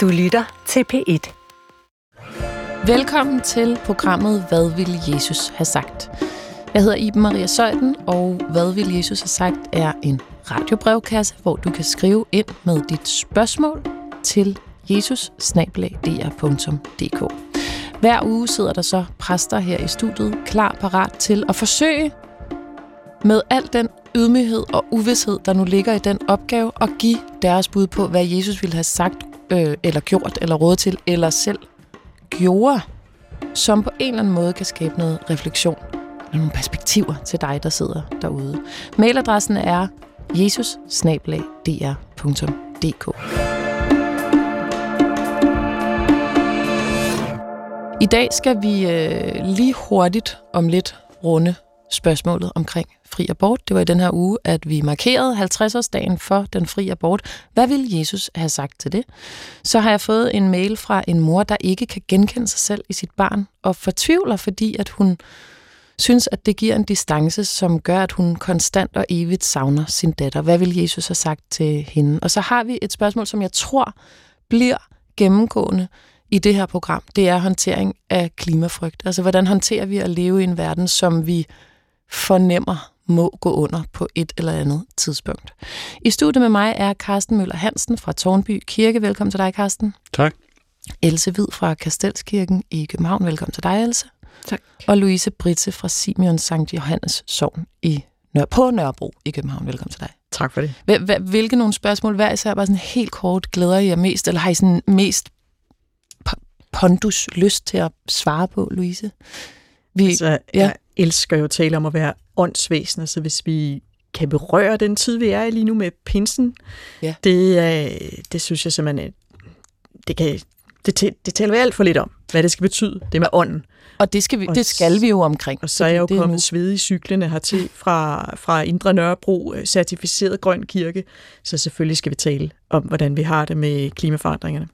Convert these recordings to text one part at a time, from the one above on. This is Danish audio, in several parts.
Du lytter til P1. Velkommen til programmet Hvad ville Jesus have sagt? Jeg hedder Iben Maria Søjden, og Hvad ville Jesus have sagt er en radiobrevkasse, hvor du kan skrive ind med dit spørgsmål til jesus Hver uge sidder der så præster her i studiet, klar parat til at forsøge med al den ydmyghed og uvidshed, der nu ligger i den opgave, at give deres bud på, hvad Jesus ville have sagt, øh, eller gjort, eller råd til, eller selv gjorde, som på en eller anden måde kan skabe noget refleksion og nogle perspektiver til dig, der sidder derude. Mailadressen er jesus I dag skal vi øh, lige hurtigt om lidt runde spørgsmålet omkring fri abort. Det var i den her uge, at vi markerede 50-årsdagen for den fri abort. Hvad ville Jesus have sagt til det? Så har jeg fået en mail fra en mor, der ikke kan genkende sig selv i sit barn, og fortvivler, fordi at hun synes, at det giver en distance, som gør, at hun konstant og evigt savner sin datter. Hvad vil Jesus have sagt til hende? Og så har vi et spørgsmål, som jeg tror bliver gennemgående i det her program. Det er håndtering af klimafrygt. Altså, hvordan håndterer vi at leve i en verden, som vi fornemmer må gå under på et eller andet tidspunkt. I studiet med mig er Carsten Møller Hansen fra Tornby Kirke. Velkommen til dig, Carsten. Tak. Else Hvid fra Kastelskirken i København. Velkommen til dig, Else. Tak. Og Louise Britze fra Simeon Sankt Johannes Sogn i Nør på Nørrebro i København. Velkommen til dig. Tak for det. Hvilke nogle spørgsmål hver især bare sådan helt kort glæder I jer mest, eller har I sådan mest pondus lyst til at svare på, Louise? Vi, altså, ja. jeg elsker jo at tale om at være åndsvæsener, så hvis vi kan berøre den tid, vi er i lige nu med pinsen, ja. det, det synes jeg simpelthen, det, kan, det, det taler vi alt for lidt om, hvad det skal betyde, det med ånden. Og det skal vi, og, det skal vi jo omkring. Og så er jeg jo kommet nu. sved i cyklerne hertil fra, fra Indre Nørrebro, øh, certificeret grøn kirke, så selvfølgelig skal vi tale om, hvordan vi har det med klimaforandringerne.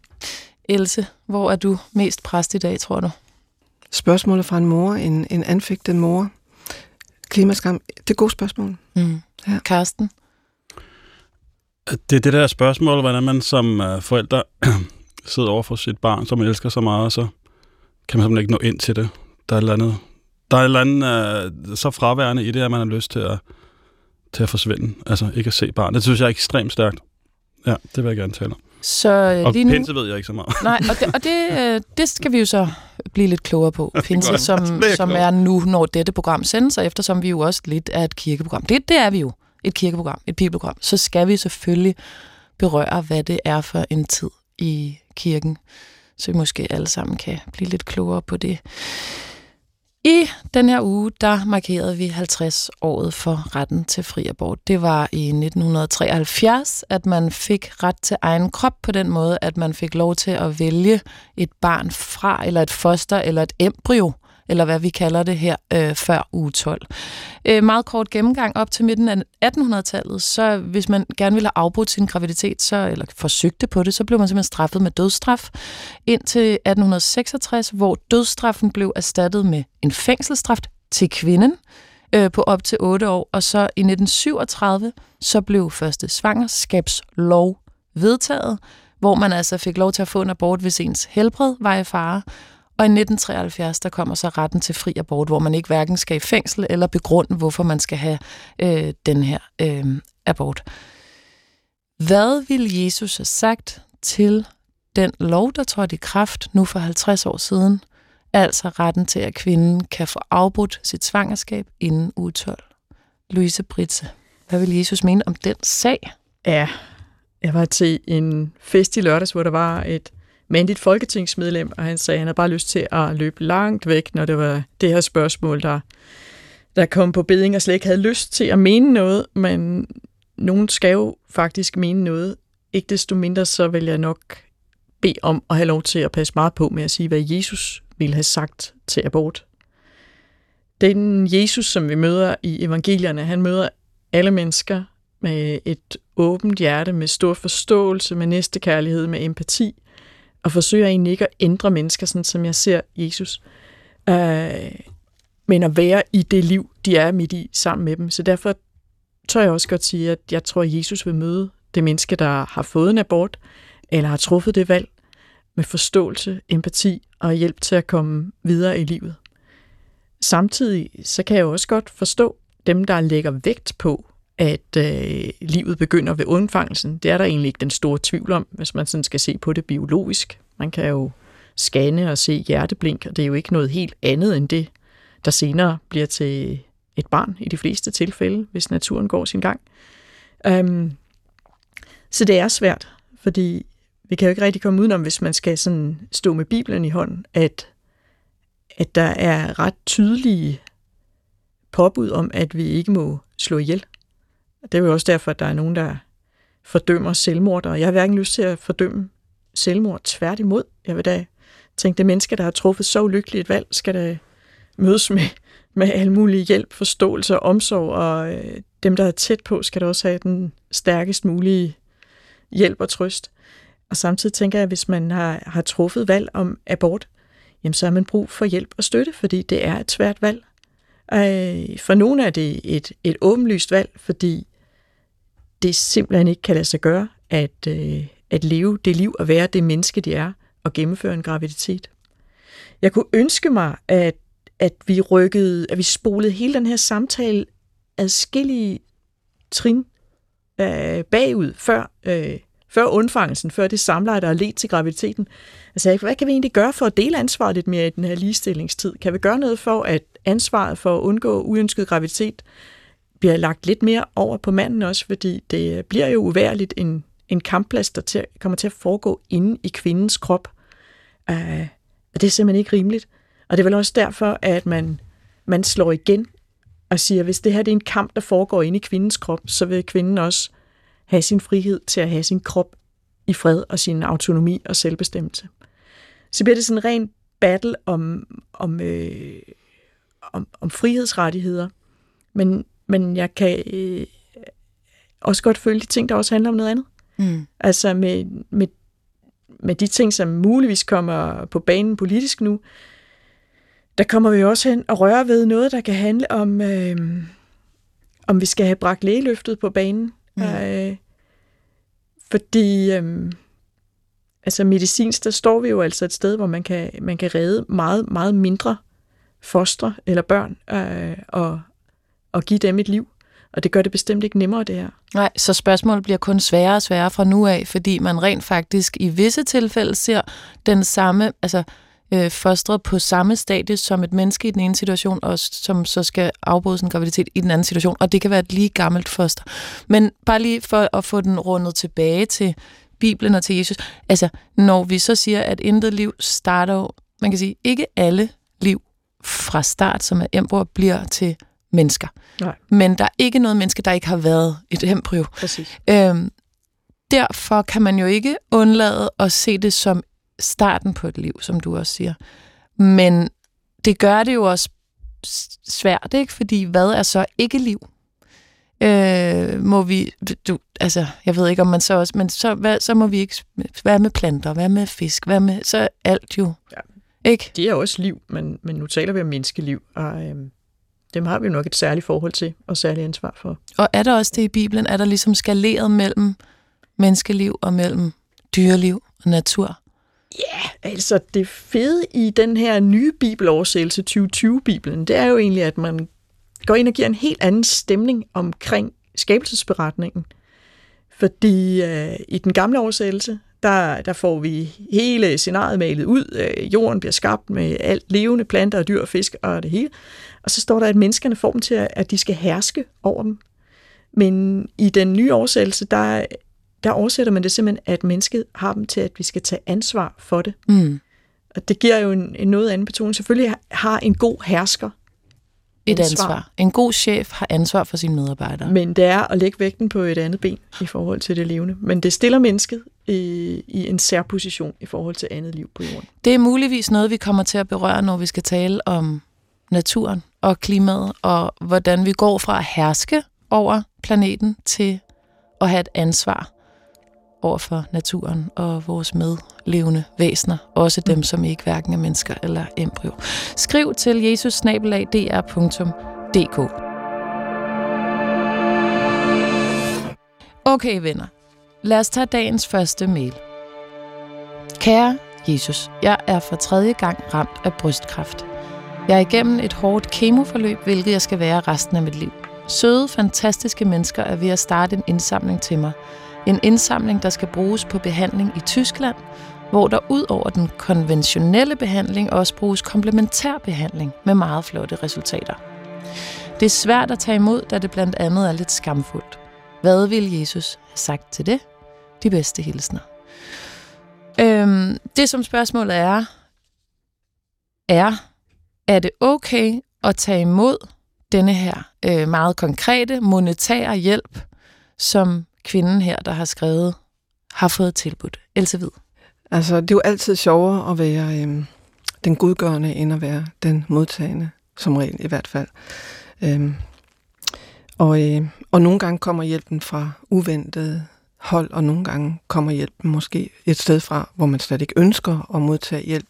Else, hvor er du mest præst i dag, tror du? Spørgsmålet fra en mor, en, en anfægtet mor. Klimaskam, det er gode spørgsmål. Mm. Ja. Karsten? Det er det der spørgsmål, hvordan man som uh, forældre sidder over for sit barn, som man elsker så meget, så kan man simpelthen ikke nå ind til det. Der er et eller andet, der er et eller andet uh, så fraværende i det, at man har lyst til at, til at forsvinde. Altså ikke at se barnet. Det synes jeg er ekstremt stærkt. Ja, det vil jeg gerne tale om. Så øh, og lige nu, pinse ved jeg ikke så meget. Nej, og, det, og det, øh, det skal vi jo så blive lidt klogere på. Pinse, som, er som er nu, når dette program sendes, og eftersom vi jo også lidt er et kirkeprogram. Det, det er vi jo, et kirkeprogram, et bibelprogram. Så skal vi selvfølgelig berøre, hvad det er for en tid i kirken, så vi måske alle sammen kan blive lidt klogere på det. I den her uge, der markerede vi 50-året for retten til fri abort. Det var i 1973, at man fik ret til egen krop på den måde, at man fik lov til at vælge et barn fra, eller et foster, eller et embryo, eller hvad vi kalder det her, øh, før uge 12. Øh, meget kort gennemgang op til midten af 1800-tallet, så hvis man gerne ville have afbrudt sin graviditet, så, eller forsøgte på det, så blev man simpelthen straffet med dødsstraf indtil 1866, hvor dødsstraffen blev erstattet med en fængselsstraf til kvinden øh, på op til 8 år, og så i 1937, så blev første svangerskabslov vedtaget, hvor man altså fik lov til at få en abort, hvis ens helbred var i fare, og i 1973, der kommer så retten til fri abort, hvor man ikke hverken skal i fængsel eller begrunde, hvorfor man skal have øh, den her øh, abort. Hvad vil Jesus have sagt til den lov, der trådte i kraft nu for 50 år siden, altså retten til, at kvinden kan få afbrudt sit svangerskab inden uge 12? Louise Britse, hvad vil Jesus mene om den sag? Ja, jeg var til en fest i lørdags, hvor der var et mandligt folketingsmedlem, og han sagde, at han havde bare lyst til at løbe langt væk, når det var det her spørgsmål, der, der kom på beding, og slet ikke havde lyst til at mene noget, men nogen skal jo faktisk mene noget. Ikke desto mindre, så vil jeg nok bede om at have lov til at passe meget på med at sige, hvad Jesus ville have sagt til abort. Den Jesus, som vi møder i evangelierne, han møder alle mennesker med et åbent hjerte, med stor forståelse, med næstekærlighed, med empati, og forsøger egentlig ikke at ændre mennesker, sådan som jeg ser Jesus, øh, men at være i det liv, de er midt i, sammen med dem. Så derfor tør jeg også godt sige, at jeg tror, at Jesus vil møde det menneske, der har fået en abort, eller har truffet det valg, med forståelse, empati og hjælp til at komme videre i livet. Samtidig så kan jeg også godt forstå dem, der lægger vægt på, at øh, livet begynder ved undfangelsen. Det er der egentlig ikke den store tvivl om, hvis man sådan skal se på det biologisk. Man kan jo scanne og se hjerteblink, og det er jo ikke noget helt andet end det, der senere bliver til et barn i de fleste tilfælde, hvis naturen går sin gang. Um, så det er svært, fordi vi kan jo ikke rigtig komme udenom, hvis man skal sådan stå med Bibelen i hånden, at, at der er ret tydelige påbud om, at vi ikke må slå ihjel. Det er jo også derfor, at der er nogen, der fordømmer selvmord, og jeg har hverken lyst til at fordømme selvmord. Tværtimod, jeg vil da tænke, det menneske, der har truffet så ulykkeligt et valg, skal da mødes med, med al mulig hjælp, forståelse og omsorg, og øh, dem, der er tæt på, skal da også have den stærkest mulige hjælp og trøst. Og samtidig tænker jeg, at hvis man har, har truffet valg om abort, jamen så har man brug for hjælp og støtte, fordi det er et svært valg. Øh, for nogle er det et, et åbenlyst valg, fordi det simpelthen ikke kan lade sig gøre at, øh, at leve det liv og være det menneske, de er, og gennemføre en graviditet. Jeg kunne ønske mig, at, at vi rykkede, at vi spolede hele den her samtale adskillige trin øh, bagud, før, øh, før undfangelsen, før det samleje, der er ledt til graviditeten. Altså, hvad kan vi egentlig gøre for at dele ansvaret lidt mere i den her ligestillingstid? Kan vi gøre noget for, at ansvaret for at undgå uønsket graviditet bliver lagt lidt mere over på manden også, fordi det bliver jo uværligt en, en kampplads, der til, kommer til at foregå inde i kvindens krop. Uh, og det er simpelthen ikke rimeligt. Og det er vel også derfor, at man, man slår igen og siger, at hvis det her det er en kamp, der foregår inde i kvindens krop, så vil kvinden også have sin frihed til at have sin krop i fred og sin autonomi og selvbestemmelse. Så bliver det sådan en ren battle om, om, øh, om, om frihedsrettigheder. Men, men jeg kan øh, også godt føle de ting, der også handler om noget andet. Mm. Altså med, med, med de ting, som muligvis kommer på banen politisk nu, der kommer vi også hen og røre ved noget, der kan handle om, øh, om vi skal have bragt lægeløftet på banen. Mm. Øh, fordi øh, altså medicinsk, der står vi jo altså et sted, hvor man kan, man kan redde meget, meget mindre fostre eller børn øh, og, og give dem et liv. Og det gør det bestemt ikke nemmere, det her. Nej, så spørgsmålet bliver kun sværere og sværere fra nu af, fordi man rent faktisk i visse tilfælde ser den samme, altså øh, fostret på samme stadie som et menneske i den ene situation, og som så skal afbryde sin graviditet i den anden situation, og det kan være et lige gammelt foster. Men bare lige for at få den rundet tilbage til Bibelen og til Jesus, altså når vi så siger, at intet liv starter man kan sige, ikke alle liv fra start, som er embryo, bliver til mennesker. Nej. Men der er ikke noget menneske, der ikke har været et embryo. Præcis. Øhm, derfor kan man jo ikke undlade at se det som starten på et liv, som du også siger. Men det gør det jo også svært, ikke? Fordi hvad er så ikke liv? Øh, må vi, du, altså, jeg ved ikke, om man så også, men så, hvad, så må vi ikke være med planter, være med fisk, være med, så alt jo. Ja. Ikke? De er også liv, men, men nu taler vi om menneskeliv, og øhm, dem har vi jo nok et særligt forhold til, og særligt ansvar for. Og er der også det i Bibelen? Er der ligesom skaleret mellem menneskeliv og mellem dyreliv og natur? Ja, altså det fede i den her nye bibeloversættelse, 2020-bibelen, det er jo egentlig, at man går ind og giver en helt anden stemning omkring skabelsesberetningen. Fordi øh, i den gamle oversættelse, der, der får vi hele scenariet malet ud. Øh, jorden bliver skabt med alt levende planter og dyr og fisk og det hele. Og så står der, at menneskerne får dem til, at de skal herske over dem. Men i den nye oversættelse, der der oversætter man det simpelthen, at mennesket har dem til, at vi skal tage ansvar for det. Mm. Og det giver jo en, en noget anden betoning. Selvfølgelig har en god hersker et ansvar. ansvar. En god chef har ansvar for sine medarbejdere. Men det er at lægge vægten på et andet ben i forhold til det levende. Men det stiller mennesket i, i en særposition i forhold til andet liv på jorden. Det er muligvis noget, vi kommer til at berøre, når vi skal tale om naturen og klimaet, og hvordan vi går fra at herske over planeten til at have et ansvar over for naturen og vores medlevende væsener, også dem, mm. som ikke hverken er mennesker eller embryo. Skriv til jesusnabelag.dr.dk Okay, venner. Lad os tage dagens første mail. Kære Jesus, jeg er for tredje gang ramt af brystkræft. Jeg er igennem et hårdt kemoforløb, hvilket jeg skal være resten af mit liv. Søde, fantastiske mennesker er ved at starte en indsamling til mig. En indsamling, der skal bruges på behandling i Tyskland, hvor der ud over den konventionelle behandling også bruges komplementær behandling med meget flotte resultater. Det er svært at tage imod, da det blandt andet er lidt skamfuldt. Hvad vil Jesus have sagt til det? De bedste hilsner. Øhm, det som spørgsmålet er, er, er det okay at tage imod denne her øh, meget konkrete monetære hjælp, som kvinden her, der har skrevet, har fået tilbudt? Else Hvid. Altså, det er jo altid sjovere at være øh, den godgørende, end at være den modtagende, som regel i hvert fald. Øh, og, øh, og nogle gange kommer hjælpen fra uventede hold, og nogle gange kommer hjælpen måske et sted fra, hvor man slet ikke ønsker at modtage hjælp.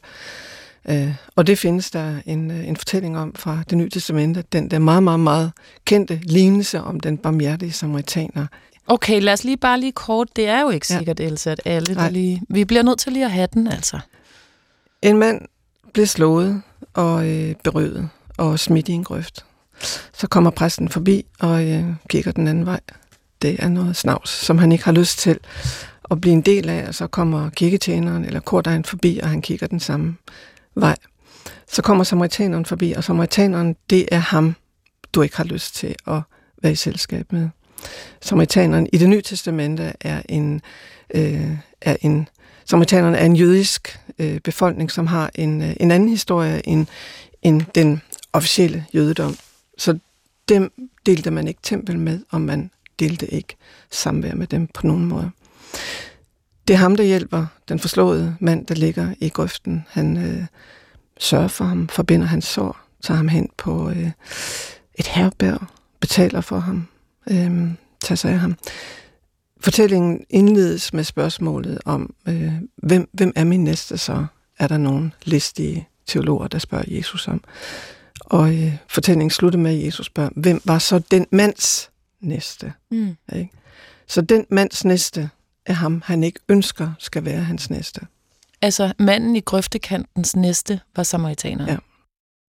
Øh, og det findes der en, øh, en fortælling om fra det nye testamente, den der meget, meget, meget kendte lignelse om den barmhjertige samaritaner. Okay, lad os lige bare lige kort. Det er jo ikke sikkert, ja. Elsa, at alle der lige... Vi bliver nødt til lige at have den, altså. En mand blev slået og øh, berøvet og smidt i en grøft. Så kommer præsten forbi og øh, kigger den anden vej. Det er noget snavs, som han ikke har lyst til at blive en del af, og så kommer kirketjeneren eller kordegn forbi, og han kigger den samme vej. Så kommer samaritaneren forbi, og samaritaneren, det er ham, du ikke har lyst til at være i selskab med. Samaritaneren i det nye testamente er en, øh, er en samaritanerne er en jødisk øh, befolkning, som har en, øh, en anden historie end, end den officielle jødedom. Så dem delte man ikke tempel med, om man delte ikke samvær med dem på nogen måde. Det er ham, der hjælper den forslåede mand, der ligger i grøften. Han øh, sørger for ham, forbinder hans sår, tager ham hen på øh, et herberg, betaler for ham, øh, tager sig af ham. Fortællingen indledes med spørgsmålet om, øh, hvem, hvem er min næste så? Er der nogen listige teologer, der spørger Jesus om? Og øh, fortællingen slutter med, at Jesus spørger, hvem var så den mands næste? Mm. Ikke? Så den mands næste er ham, han ikke ønsker skal være hans næste. Altså manden i grøftekantens næste var samaritaneren? Ja.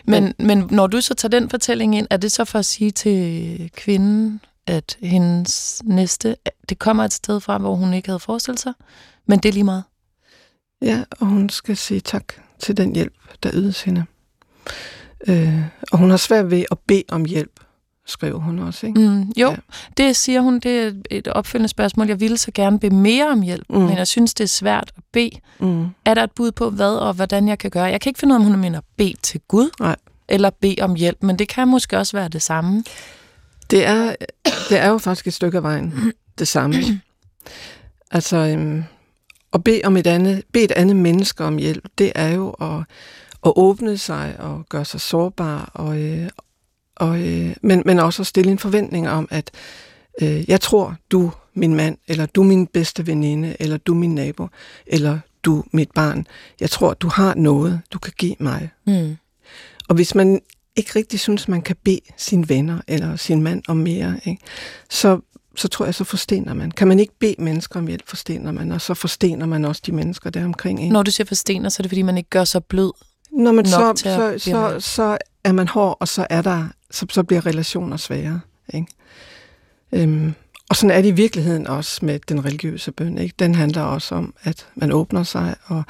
Men, men når du så tager den fortælling ind, er det så for at sige til kvinden, at hendes næste, det kommer et sted fra, hvor hun ikke havde forestillet sig, men det er lige meget? Ja, og hun skal sige tak til den hjælp, der ydes hende. Øh, og hun har svært ved at bede om hjælp, skriver hun også, ikke? Mm, jo, ja. det siger hun, det er et opfølgende spørgsmål. Jeg ville så gerne bede mere om hjælp, mm. men jeg synes, det er svært at bede. Mm. Er der et bud på, hvad og hvordan jeg kan gøre? Jeg kan ikke finde ud af, om hun mener bede til Gud, Nej. eller bede om hjælp, men det kan måske også være det samme. Det er, det er jo faktisk et stykke af vejen det samme. altså, øhm, at bede, om et andet, bede et andet menneske om hjælp, det er jo at, at åbne sig og gøre sig sårbar, og, øh, og, øh, men, men også at stille en forventning om, at øh, jeg tror, du min mand, eller du min bedste veninde, eller du min nabo, eller du mit barn. Jeg tror, du har noget, du kan give mig. Mm. Og hvis man ikke rigtig synes, man kan bede sine venner eller sin mand om mere, ikke? Så, så tror jeg, så forstener man. Kan man ikke bede mennesker om hjælp, forstener man, og så forstener man også de mennesker der omkring. Ikke? Når du siger forstener, så er det, fordi man ikke gør så blød Når man så, så, så, så er man hård, og så er der, så, så bliver relationer svære. Ikke? Øhm, og sådan er det i virkeligheden også med den religiøse bøn. Ikke? Den handler også om, at man åbner sig, og,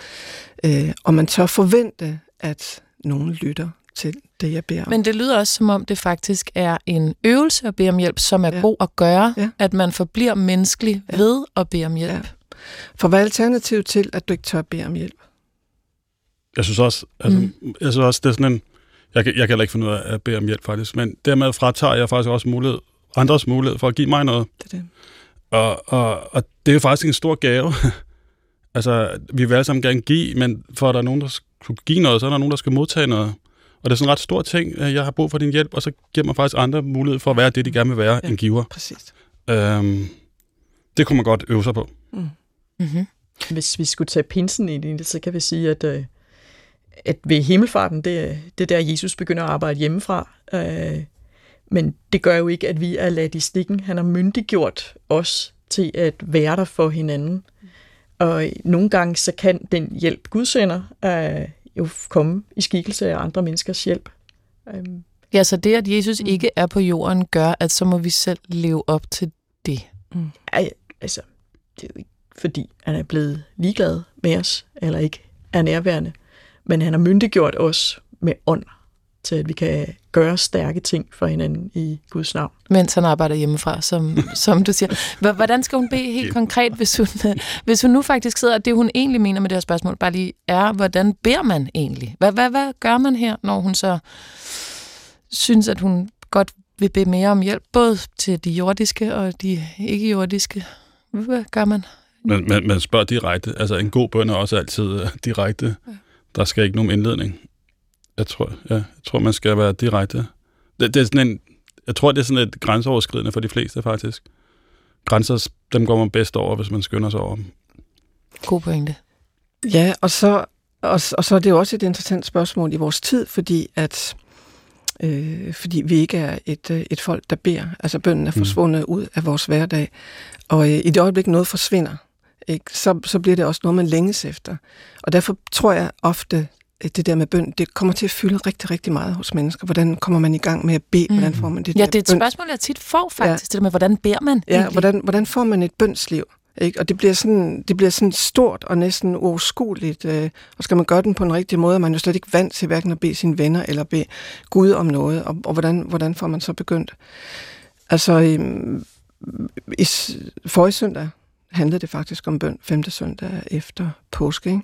øh, og man tør forvente, at nogen lytter til det, jeg beder om. Men det lyder også, som om det faktisk er en øvelse at bede om hjælp, som er ja. god at gøre, ja. at man forbliver menneskelig ja. ved at bede om hjælp. Ja. For hvad er alternativet til, at du ikke tør bede om hjælp? Jeg synes også, altså, mm. jeg synes også det er sådan en, jeg kan, jeg kan heller ikke finde ud af at bede om hjælp faktisk, men dermed fratager jeg faktisk også mulighed, andres mulighed for at give mig noget. Det er det. Og, og, og det er jo faktisk en stor gave. altså, vi vil alle sammen gerne give, men for at der er nogen, der skulle give noget, så er der nogen, der skal modtage noget. Og det er sådan en ret stor ting, jeg har brug for din hjælp, og så giver man faktisk andre mulighed for at være det, de gerne vil være, ja, en giver. Præcis. Øhm, det kunne man godt øve sig på. Mm. Mm-hmm. Hvis vi skulle tage pinsen ind i det, så kan vi sige, at, øh, at ved himmelfarten, det, det er der, Jesus begynder at arbejde hjemmefra. Øh, men det gør jo ikke, at vi er ladt i stikken. Han har myndiggjort os til at være der for hinanden. Og nogle gange så kan den hjælp, Gud sender, øh, jo komme i skikkelse af andre menneskers hjælp. Øhm. Ja, så det, at Jesus mm. ikke er på jorden, gør, at så må vi selv leve op til det. Mm. Ej, altså, det er jo ikke fordi, han er blevet ligeglad med os, eller ikke er nærværende, men han har myndiggjort os med ånd, til at vi kan gøre stærke ting for hinanden i Guds navn. Mens han arbejder hjemmefra, som, som du siger. Hvordan skal hun bede helt konkret, hvis hun, hvis hun nu faktisk sidder, og det hun egentlig mener med det her spørgsmål, bare lige er, hvordan beder man egentlig? Hvad, hvad, hvad gør man her, når hun så synes, at hun godt vil bede mere om hjælp, både til de jordiske og de ikke-jordiske? Hvad gør man? Men man, man spørger direkte. Altså en god bøn er også altid uh, direkte. Ja. Der skal ikke nogen indledning. Jeg tror, ja, jeg tror man skal være direkte. Det, det er sådan en, jeg tror, det er sådan et grænseoverskridende for de fleste, faktisk. Grænser, dem går man bedst over, hvis man skynder sig over dem. God pointe. Ja, og så, og, og så er det jo også et interessant spørgsmål i vores tid, fordi at øh, fordi vi ikke er et, øh, et folk, der beder. Altså bønden er mm. forsvundet mm. ud af vores hverdag. Og øh, i det øjeblik noget forsvinder, ikke, så, så bliver det også noget, man længes efter. Og derfor tror jeg ofte, det der med bøn, det kommer til at fylde rigtig, rigtig meget hos mennesker. Hvordan kommer man i gang med at bede? Mm. Hvordan får man det Ja, det er et bøn? spørgsmål, jeg tit får faktisk, ja. det der med, hvordan beder man Ja, hvordan, hvordan får man et bønsliv? Ikke? Og det bliver, sådan, det bliver sådan stort og næsten uoverskueligt. Øh, og skal man gøre den på en rigtig måde, man er jo slet ikke vant til hverken at bede sine venner eller bede Gud om noget. Og, og hvordan, hvordan får man så begyndt? Altså, i, i forrige søndag, handlede det faktisk om bøn 5. søndag efter påske, ikke?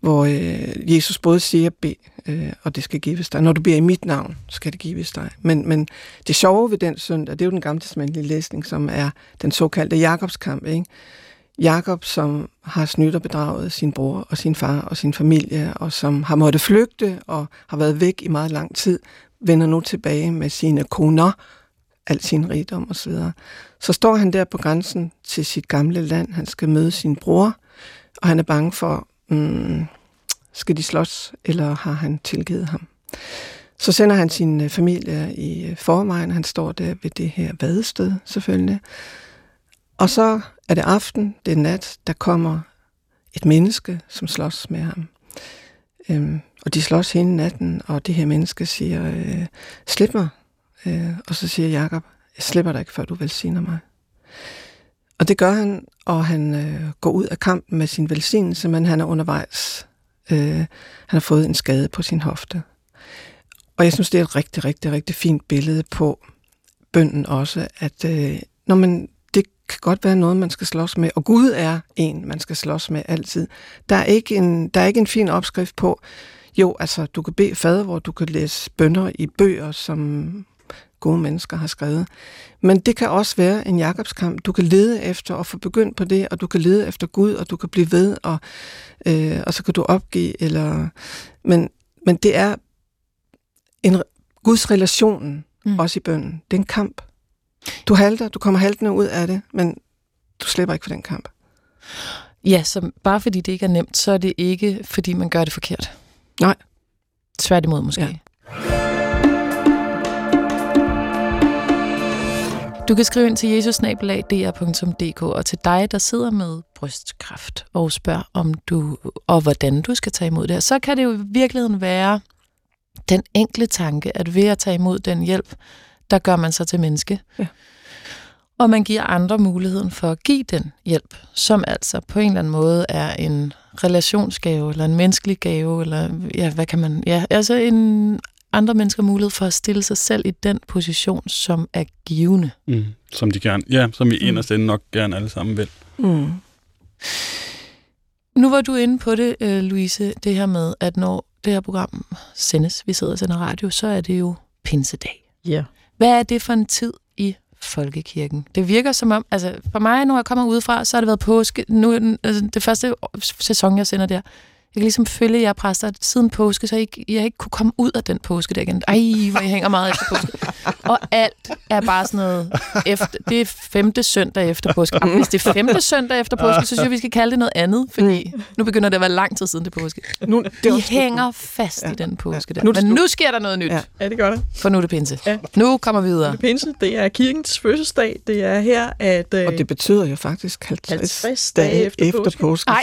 hvor øh, Jesus både siger, bed, øh, og det skal gives dig. Når du beder i mit navn, skal det gives dig. Men, men det sjove ved den søndag, det er jo den gamle testamentlige læsning, som er den såkaldte Jakobskamp. Ikke? Jakob, som har snydt og bedraget sin bror og sin far og sin familie, og som har måttet flygte og har været væk i meget lang tid, vender nu tilbage med sine koner, al sin rigdom osv. Så står han der på grænsen til sit gamle land. Han skal møde sin bror, og han er bange for, mm, skal de slås, eller har han tilgivet ham? Så sender han sin øh, familie i øh, forvejen. Han står der ved det her vadested, selvfølgelig. Og så er det aften, det er nat, der kommer et menneske, som slås med ham. Øhm, og de slås hele natten, og det her menneske siger, øh, slip mig. Øh, og så siger Jakob, jeg slipper dig ikke, før du velsigner mig. Og det gør han, og han øh, går ud af kampen med sin velsignelse, men han er undervejs. Øh, han har fået en skade på sin hofte. Og jeg synes, det er et rigtig, rigtig, rigtig fint billede på bønden også, at øh, når man, det kan godt være noget, man skal slås med, og Gud er en, man skal slås med altid. Der er ikke en, der er ikke en fin opskrift på, jo, altså, du kan bede fader, hvor du kan læse bønder i bøger, som gode mennesker har skrevet. Men det kan også være en Jakobskamp. Du kan lede efter og få begyndt på det, og du kan lede efter Gud, og du kan blive ved, og, øh, og så kan du opgive. Eller, men, men det er en Guds relation, mm. også i bønden. Det er en kamp. Du halter, du kommer haltende ud af det, men du slipper ikke for den kamp. Ja, så bare fordi det ikke er nemt, så er det ikke, fordi man gør det forkert. Nej. Tværtimod måske. Ja. Du kan skrive ind til jesusnabelag.dr.dk og til dig, der sidder med brystkræft og spørger om du og hvordan du skal tage imod det Så kan det jo i virkeligheden være den enkle tanke, at ved at tage imod den hjælp, der gør man sig til menneske. Ja. Og man giver andre muligheden for at give den hjælp, som altså på en eller anden måde er en relationsgave, eller en menneskelig gave, eller ja, hvad kan man, ja, altså en andre mennesker mulighed for at stille sig selv i den position, som er givende. Mm, som de gerne, ja, som vi mm. inderst nok gerne alle sammen vil. Mm. Nu var du inde på det, øh, Louise, det her med, at når det her program sendes, vi sidder og sender radio, så er det jo pinsedag. Ja. Yeah. Hvad er det for en tid i folkekirken? Det virker som om, altså for mig, når jeg kommer udefra, så har det været påske. Nu altså, det første sæson, jeg sender der, Jeg kan ligesom følge jer præster siden påske, så jeg ikke, jeg ikke kunne komme ud af den påske der igen. Ej, hvor jeg hænger meget efter påske. Og alt er bare sådan noget, efter, det er femte søndag efter påske. Og hvis det er femte søndag efter påske, så synes jeg, vi skal kalde det noget andet, fordi nu begynder det at være lang tid siden det påske. Nu, det vi hænger fast ja. i den påske der. Nu, Men nu sker der noget nyt. Ja, ja det gør det. For nu er det pinse. Ja. Nu kommer vi videre. Det er pinse, det er kirkens fødselsdag. Det er her, at... Øh, og det betyder jo faktisk 50, 50 dage efter, efter påske. påske. Ej,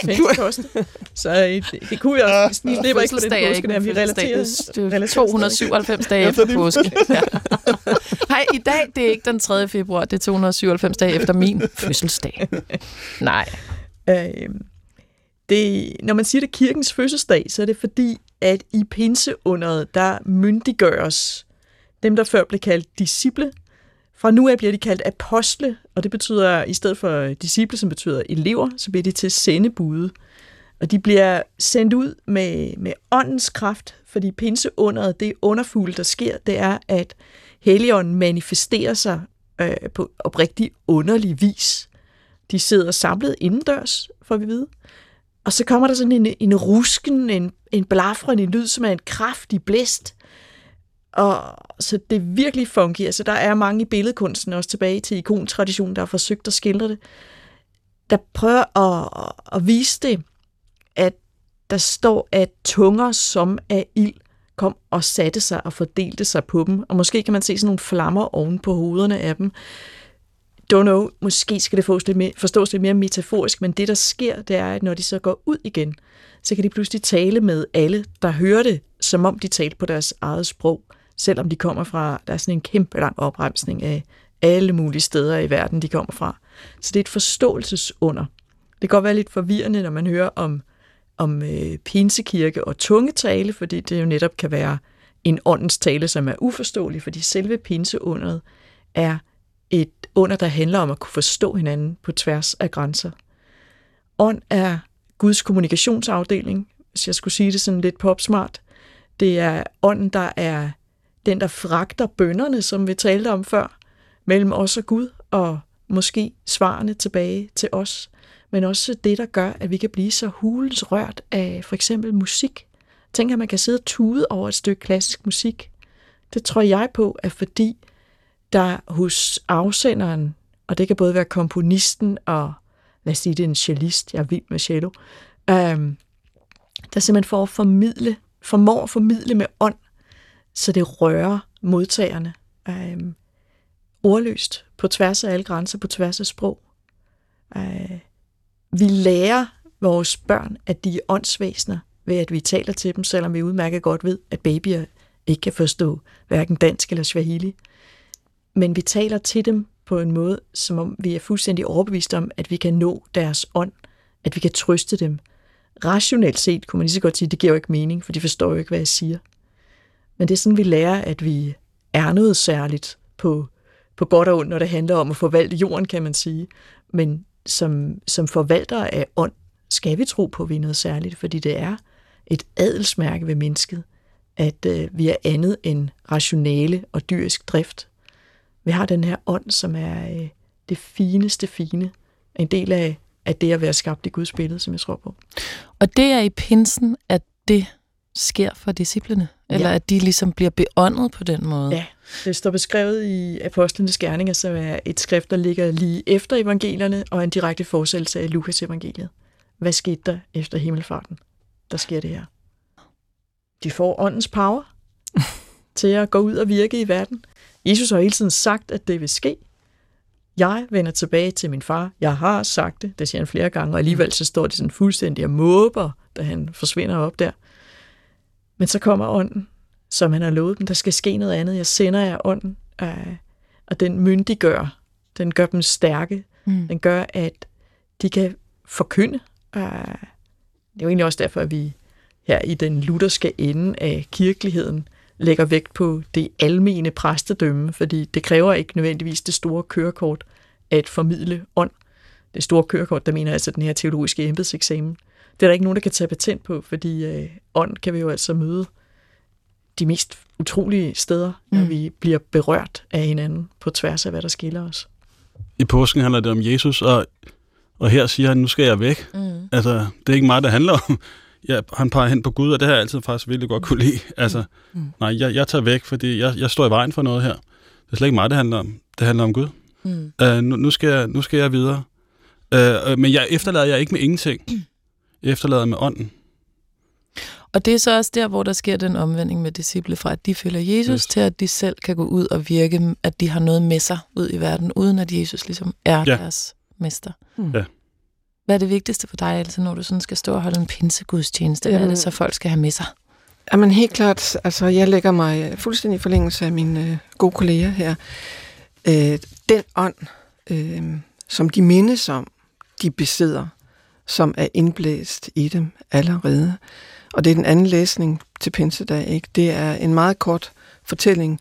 så øh, det kunne jeg også. Vi slipper ikke for den påske, der vi relaterer. 297 dage efter påske. Ja. Nej, i dag det er ikke den 3. februar, det er 297 dage efter min fødselsdag. Nej. Øh, det, når man siger, det er kirkens fødselsdag, så er det fordi, at i pinseunderet, der myndiggøres dem, der før blev kaldt disciple. Fra nu af bliver de kaldt apostle, og det betyder, i stedet for disciple, som betyder elever, så bliver de til sendebude. Og de bliver sendt ud med, med åndens kraft, fordi pinseunderet, det underfulde, der sker, det er, at Helligånden manifesterer sig øh, på oprigtig underlig vis. De sidder samlet indendørs, får vi vide. Og så kommer der sådan en, en rusken, en, en blafrende lyd, som er en kraftig blæst. Og så det virkelig fungerer. Så der er mange i billedkunsten, også tilbage til ikontraditionen, der har forsøgt at skildre det, der prøver at, at vise det, at der står, at tunger som af ild kom og satte sig og fordelte sig på dem. Og måske kan man se sådan nogle flammer oven på hovederne af dem. Don't know, måske skal det forstås lidt, mere, forstås lidt mere metaforisk, men det der sker, det er, at når de så går ud igen, så kan de pludselig tale med alle, der hører det, som om de talte på deres eget sprog, selvom de kommer fra, der er sådan en kæmpe lang opremsning af alle mulige steder i verden, de kommer fra. Så det er et forståelsesunder. Det kan godt være lidt forvirrende, når man hører om om øh, pinsekirke og tungetale, fordi det jo netop kan være en åndens tale, som er uforståelig, fordi selve pinseunderet er et under, der handler om at kunne forstå hinanden på tværs af grænser. Ånd er Guds kommunikationsafdeling, hvis jeg skulle sige det sådan lidt popsmart. Det er ånden, der er den, der fragter bønderne, som vi talte om før, mellem os og Gud, og måske svarene tilbage til os men også det, der gør, at vi kan blive så hulens rørt af for eksempel musik. Tænk, at man kan sidde og tude over et stykke klassisk musik. Det tror jeg på, at fordi der hos afsenderen, og det kan både være komponisten og, lad os sige, det er en cellist, jeg er vild med cello, øhm, der simpelthen får at formidle, formår at formidle med ånd, så det rører modtagerne øhm, ordløst, på tværs af alle grænser, på tværs af sprog. Øh, vi lærer vores børn, at de er åndsvæsener, ved at vi taler til dem, selvom vi udmærket godt ved, at babyer ikke kan forstå hverken dansk eller swahili. Men vi taler til dem på en måde, som om vi er fuldstændig overbevist om, at vi kan nå deres ånd, at vi kan trøste dem. Rationelt set kunne man lige så godt sige, at det giver jo ikke mening, for de forstår jo ikke, hvad jeg siger. Men det er sådan, vi lærer, at vi er noget særligt på, på godt og ondt, når det handler om at forvalte jorden, kan man sige. Men som, som forvalter af ånd, skal vi tro på, at vi er noget særligt, fordi det er et adelsmærke ved mennesket, at øh, vi er andet end rationale og dyrisk drift. Vi har den her ånd, som er øh, det fineste fine, en del af, af det at være skabt i Guds billede, som jeg tror på. Og det er i pinsen, at det sker for disciplene? Eller ja. at de ligesom bliver beåndet på den måde? Ja, det står beskrevet i Apostlenes Gerninger, som er et skrift, der ligger lige efter evangelierne, og en direkte forsættelse af Lukas evangeliet. Hvad skete der efter himmelfarten? Der sker det her. De får åndens power til at gå ud og virke i verden. Jesus har hele tiden sagt, at det vil ske. Jeg vender tilbage til min far. Jeg har sagt det. Det siger han flere gange, og alligevel så står det sådan fuldstændig og måber, da han forsvinder op der. Men så kommer ånden, som han har lovet dem. Der skal ske noget andet. Jeg sender jer ånden, øh, og den myndiggør. Den gør dem stærke. Mm. Den gør, at de kan forkynde. Øh, det er jo egentlig også derfor, at vi her i den lutherske ende af kirkeligheden lægger vægt på det almene præstedømme, fordi det kræver ikke nødvendigvis det store kørekort at formidle ånd. Det store kørekort, der mener altså den her teologiske embedseksamen. Det er der ikke nogen, der kan tage patent på, fordi øh, ånd kan vi jo altså møde de mest utrolige steder, mm. når vi bliver berørt af hinanden på tværs af, hvad der skiller os. I påsken handler det om Jesus, og, og her siger han, nu skal jeg væk. Mm. Altså, det er ikke mig, der handler om. ja, han peger hen på Gud, og det har jeg altid faktisk virkelig godt kunne lide. Altså, mm. nej, jeg, jeg tager væk, fordi jeg, jeg står i vejen for noget her. Det er slet ikke mig, det handler om. Det handler om Gud. Mm. Uh, nu, nu, skal jeg, nu skal jeg videre. Uh, men jeg efterlader jeg ikke med ingenting. Jeg efterlader med ånden. Og det er så også der, hvor der sker den omvending med disciple fra, at de følger Jesus, yes. til at de selv kan gå ud og virke, at de har noget med sig ud i verden, uden at Jesus ligesom er ja. deres mester. Mm. Ja. Hvad er det vigtigste for dig, altså, når du sådan skal stå og holde en pinsegudstjeneste? Hvad er det så, folk skal have med sig? Jamen helt klart, altså jeg lægger mig fuldstændig i forlængelse af mine øh, gode kolleger her. Øh, den ånd, øh, som de mindes om, de besidder, som er indblæst i dem allerede. Og det er den anden læsning til Pinsedag, ikke? Det er en meget kort fortælling.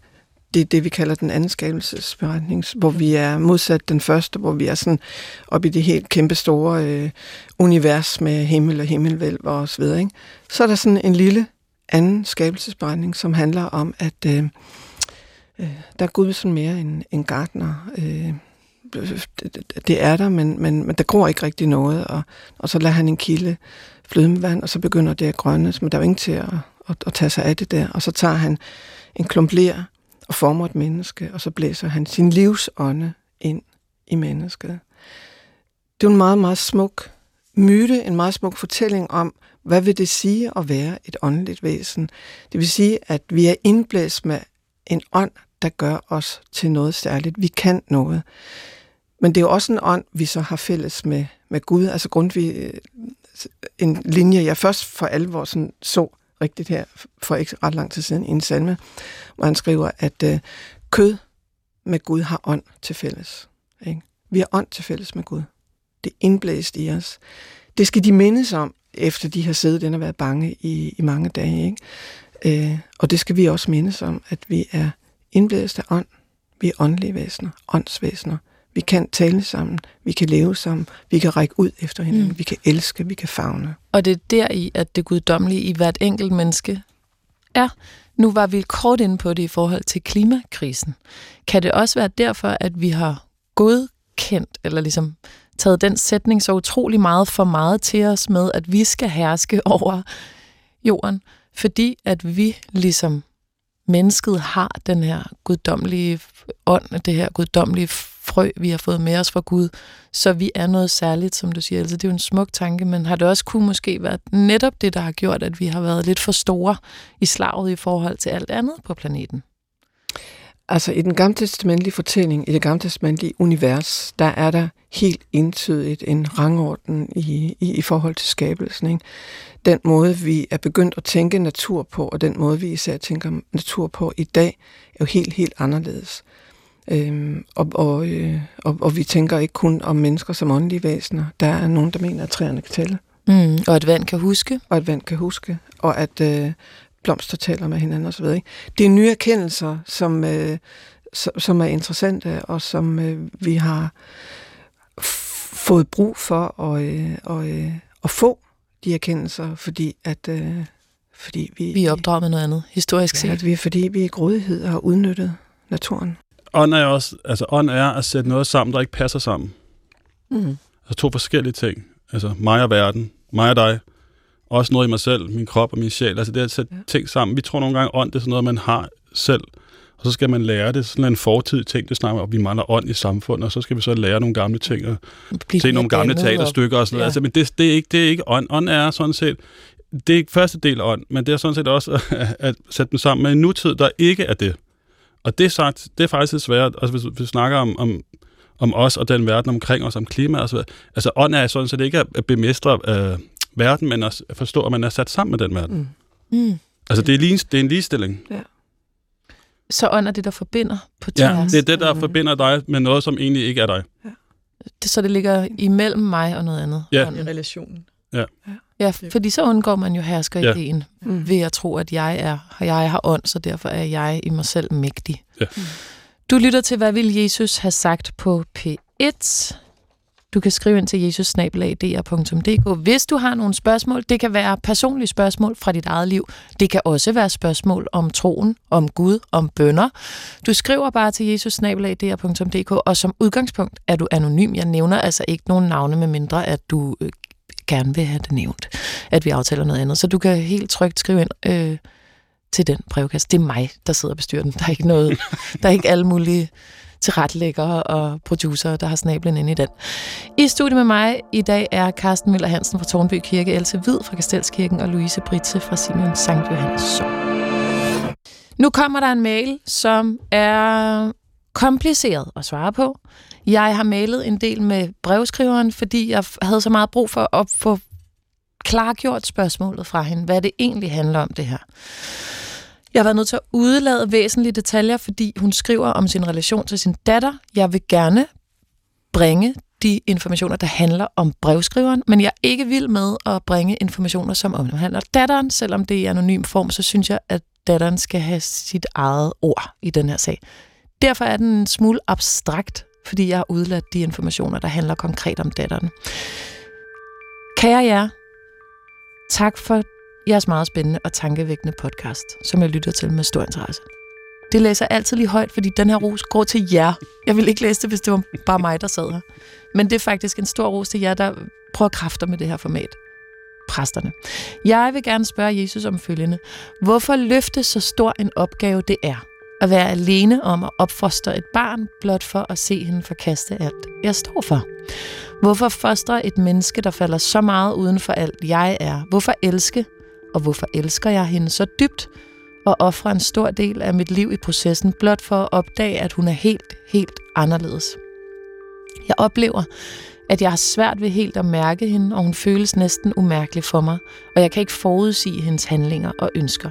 Det er det, vi kalder den anden skabelsesberetning, hvor vi er modsat den første, hvor vi er sådan oppe i det helt kæmpe store øh, univers med himmel og himmelvælv og så videre. Ikke? Så er der sådan en lille anden skabelsesberetning, som handler om, at øh, øh, der er Gud sådan mere en, en gartner. Øh, det er der, men, men, men der gror ikke rigtig noget, og, og så lader han en kilde flyde med vand, og så begynder det at grønnes, men der er jo ingen til at, at, at tage sig af det der. Og så tager han en klump ler og former et menneske, og så blæser han sin livsånde ind i mennesket. Det er en meget, meget smuk myte, en meget smuk fortælling om, hvad vil det sige at være et åndeligt væsen? Det vil sige, at vi er indblæst med en ånd, der gør os til noget særligt. Vi kan noget. Men det er jo også en ånd, vi så har fælles med, med Gud. Altså Grundtvig, øh, en linje, jeg først for alvor sådan så rigtigt her, for ikke ret lang tid siden, i en salme, hvor han skriver, at øh, kød med Gud har ånd til fælles. Ikke? Vi har ånd til fælles med Gud. Det er indblæst i os. Det skal de mindes om, efter de har siddet og været bange i, i mange dage. Ikke? Øh, og det skal vi også mindes om, at vi er indblæst af ånd. Vi er åndelige væsener, åndsvæsener. Vi kan tale sammen, vi kan leve sammen, vi kan række ud efter hinanden, mm. vi kan elske, vi kan fagne. Og det er der i, at det guddommelige i hvert enkelt menneske er. Nu var vi kort inde på det i forhold til klimakrisen. Kan det også være derfor, at vi har godkendt, eller ligesom taget den sætning så utrolig meget for meget til os med, at vi skal herske over jorden, fordi at vi ligesom mennesket har den her guddommelige ånd, det her guddommelige frø, vi har fået med os fra Gud, så vi er noget særligt, som du siger. Altså, det er jo en smuk tanke, men har det også kunne måske været netop det, der har gjort, at vi har været lidt for store i slaget i forhold til alt andet på planeten? Altså i den gamle testamentlige fortælling, i det gamle testamentlige univers, der er der helt entydigt en rangorden i, i, i forhold til skabelsen. Ikke? Den måde, vi er begyndt at tænke natur på, og den måde, vi især tænker natur på i dag, er jo helt, helt anderledes. Øhm, og, og, øh, og, og vi tænker ikke kun om mennesker som åndelige væsener. Der er nogen, der mener, at træerne kan tælle. Mm, og at vand kan huske. Og at vand kan huske. Og at øh, blomster taler med hinanden osv. Ikke? Det er nye erkendelser, som, øh, som er interessante, og som øh, vi har fået brug for at, øh, og, øh, at få de erkendelser, fordi at øh, fordi vi, vi er opdraget med noget andet, historisk set. Ja, at vi, fordi vi i grådighed har udnyttet naturen. Ånd er også, altså ånd er at sætte noget sammen, der ikke passer sammen. Mm. Altså to forskellige ting. Altså mig og verden, mig og dig. Også noget i mig selv, min krop og min sjæl. Altså det at sætte ja. ting sammen. Vi tror nogle gange, ånd det er sådan noget, man har selv. Og så skal man lære det. Sådan en fortid ting, det snakker om, vi mangler ånd i samfundet. Og så skal vi så lære nogle gamle ting og se nogle gamle teaterstykker og sådan noget. Ja. Altså, men det, det, er ikke, det er ikke ånd. Ånd er sådan set det er ikke første del af ånd, men det er sådan set også at, at sætte dem sammen med en nutid, der ikke er det. Og det sagt, det er faktisk svært, altså hvis, hvis vi snakker om, om, om os og den verden omkring os, om klima og så videre. Altså ånd er sådan set ikke at bemestre øh, verden, men at forstå, at man er sat sammen med den verden. Mm. Mm. Altså det er, lige, det er en ligestilling. Ja. Så ånd er det, der forbinder på tværs? Ja, det er det, der forbinder dig med noget, som egentlig ikke er dig. Ja. Det, så det ligger imellem mig og noget andet? Ja. I relationen. Ja. Ja, fordi så undgår man jo hersker-ideen ja. mm. ved at tro, at jeg er, jeg har ånd, så derfor er jeg i mig selv mægtig. Ja. Mm. Du lytter til, hvad vil Jesus have sagt på P1? Du kan skrive ind til jesusnabelag.dr.dk, hvis du har nogle spørgsmål. Det kan være personlige spørgsmål fra dit eget liv. Det kan også være spørgsmål om troen, om Gud, om bønder. Du skriver bare til jesusnabelag.dr.dk, og som udgangspunkt er du anonym. Jeg nævner altså ikke nogen navne, med mindre at du øh, gerne vil have det nævnt. at vi aftaler noget andet. Så du kan helt trygt skrive ind øh, til den brevkasse. Det er mig, der sidder og bestyrer den. Der er ikke noget, der er ikke alle mulige tilrettelæggere og producer, der har snablen inde i den. I studiet med mig i dag er Carsten Møller Hansen fra Tornby Kirke, Else Hvid fra Kastelskirken og Louise Britse fra Simeon Sankt Johannes Nu kommer der en mail, som er kompliceret at svare på. Jeg har mailet en del med brevskriveren, fordi jeg havde så meget brug for at få klargjort spørgsmålet fra hende, hvad det egentlig handler om det her. Jeg var nødt til at udelade væsentlige detaljer, fordi hun skriver om sin relation til sin datter. Jeg vil gerne bringe de informationer, der handler om brevskriveren, men jeg er ikke vild med at bringe informationer, som omhandler datteren. Selvom det er i anonym form, så synes jeg, at datteren skal have sit eget ord i den her sag. Derfor er den en smule abstrakt, fordi jeg har udladt de informationer, der handler konkret om datteren. Kære jer, tak for jeres meget spændende og tankevækkende podcast, som jeg lytter til med stor interesse. Det læser jeg altid lige højt, fordi den her ros går til jer. Jeg vil ikke læse det, hvis det var bare mig, der sad her. Men det er faktisk en stor ros til jer, der prøver kræfter med det her format. Præsterne. Jeg vil gerne spørge Jesus om følgende. Hvorfor løfte så stor en opgave det er? At være alene om at opfostre et barn, blot for at se hende forkaste alt, jeg står for. Hvorfor fostre et menneske, der falder så meget uden for alt, jeg er? Hvorfor elske, og hvorfor elsker jeg hende så dybt, og ofre en stor del af mit liv i processen, blot for at opdage, at hun er helt, helt anderledes. Jeg oplever, at jeg har svært ved helt at mærke hende, og hun føles næsten umærkelig for mig, og jeg kan ikke forudsige hendes handlinger og ønsker.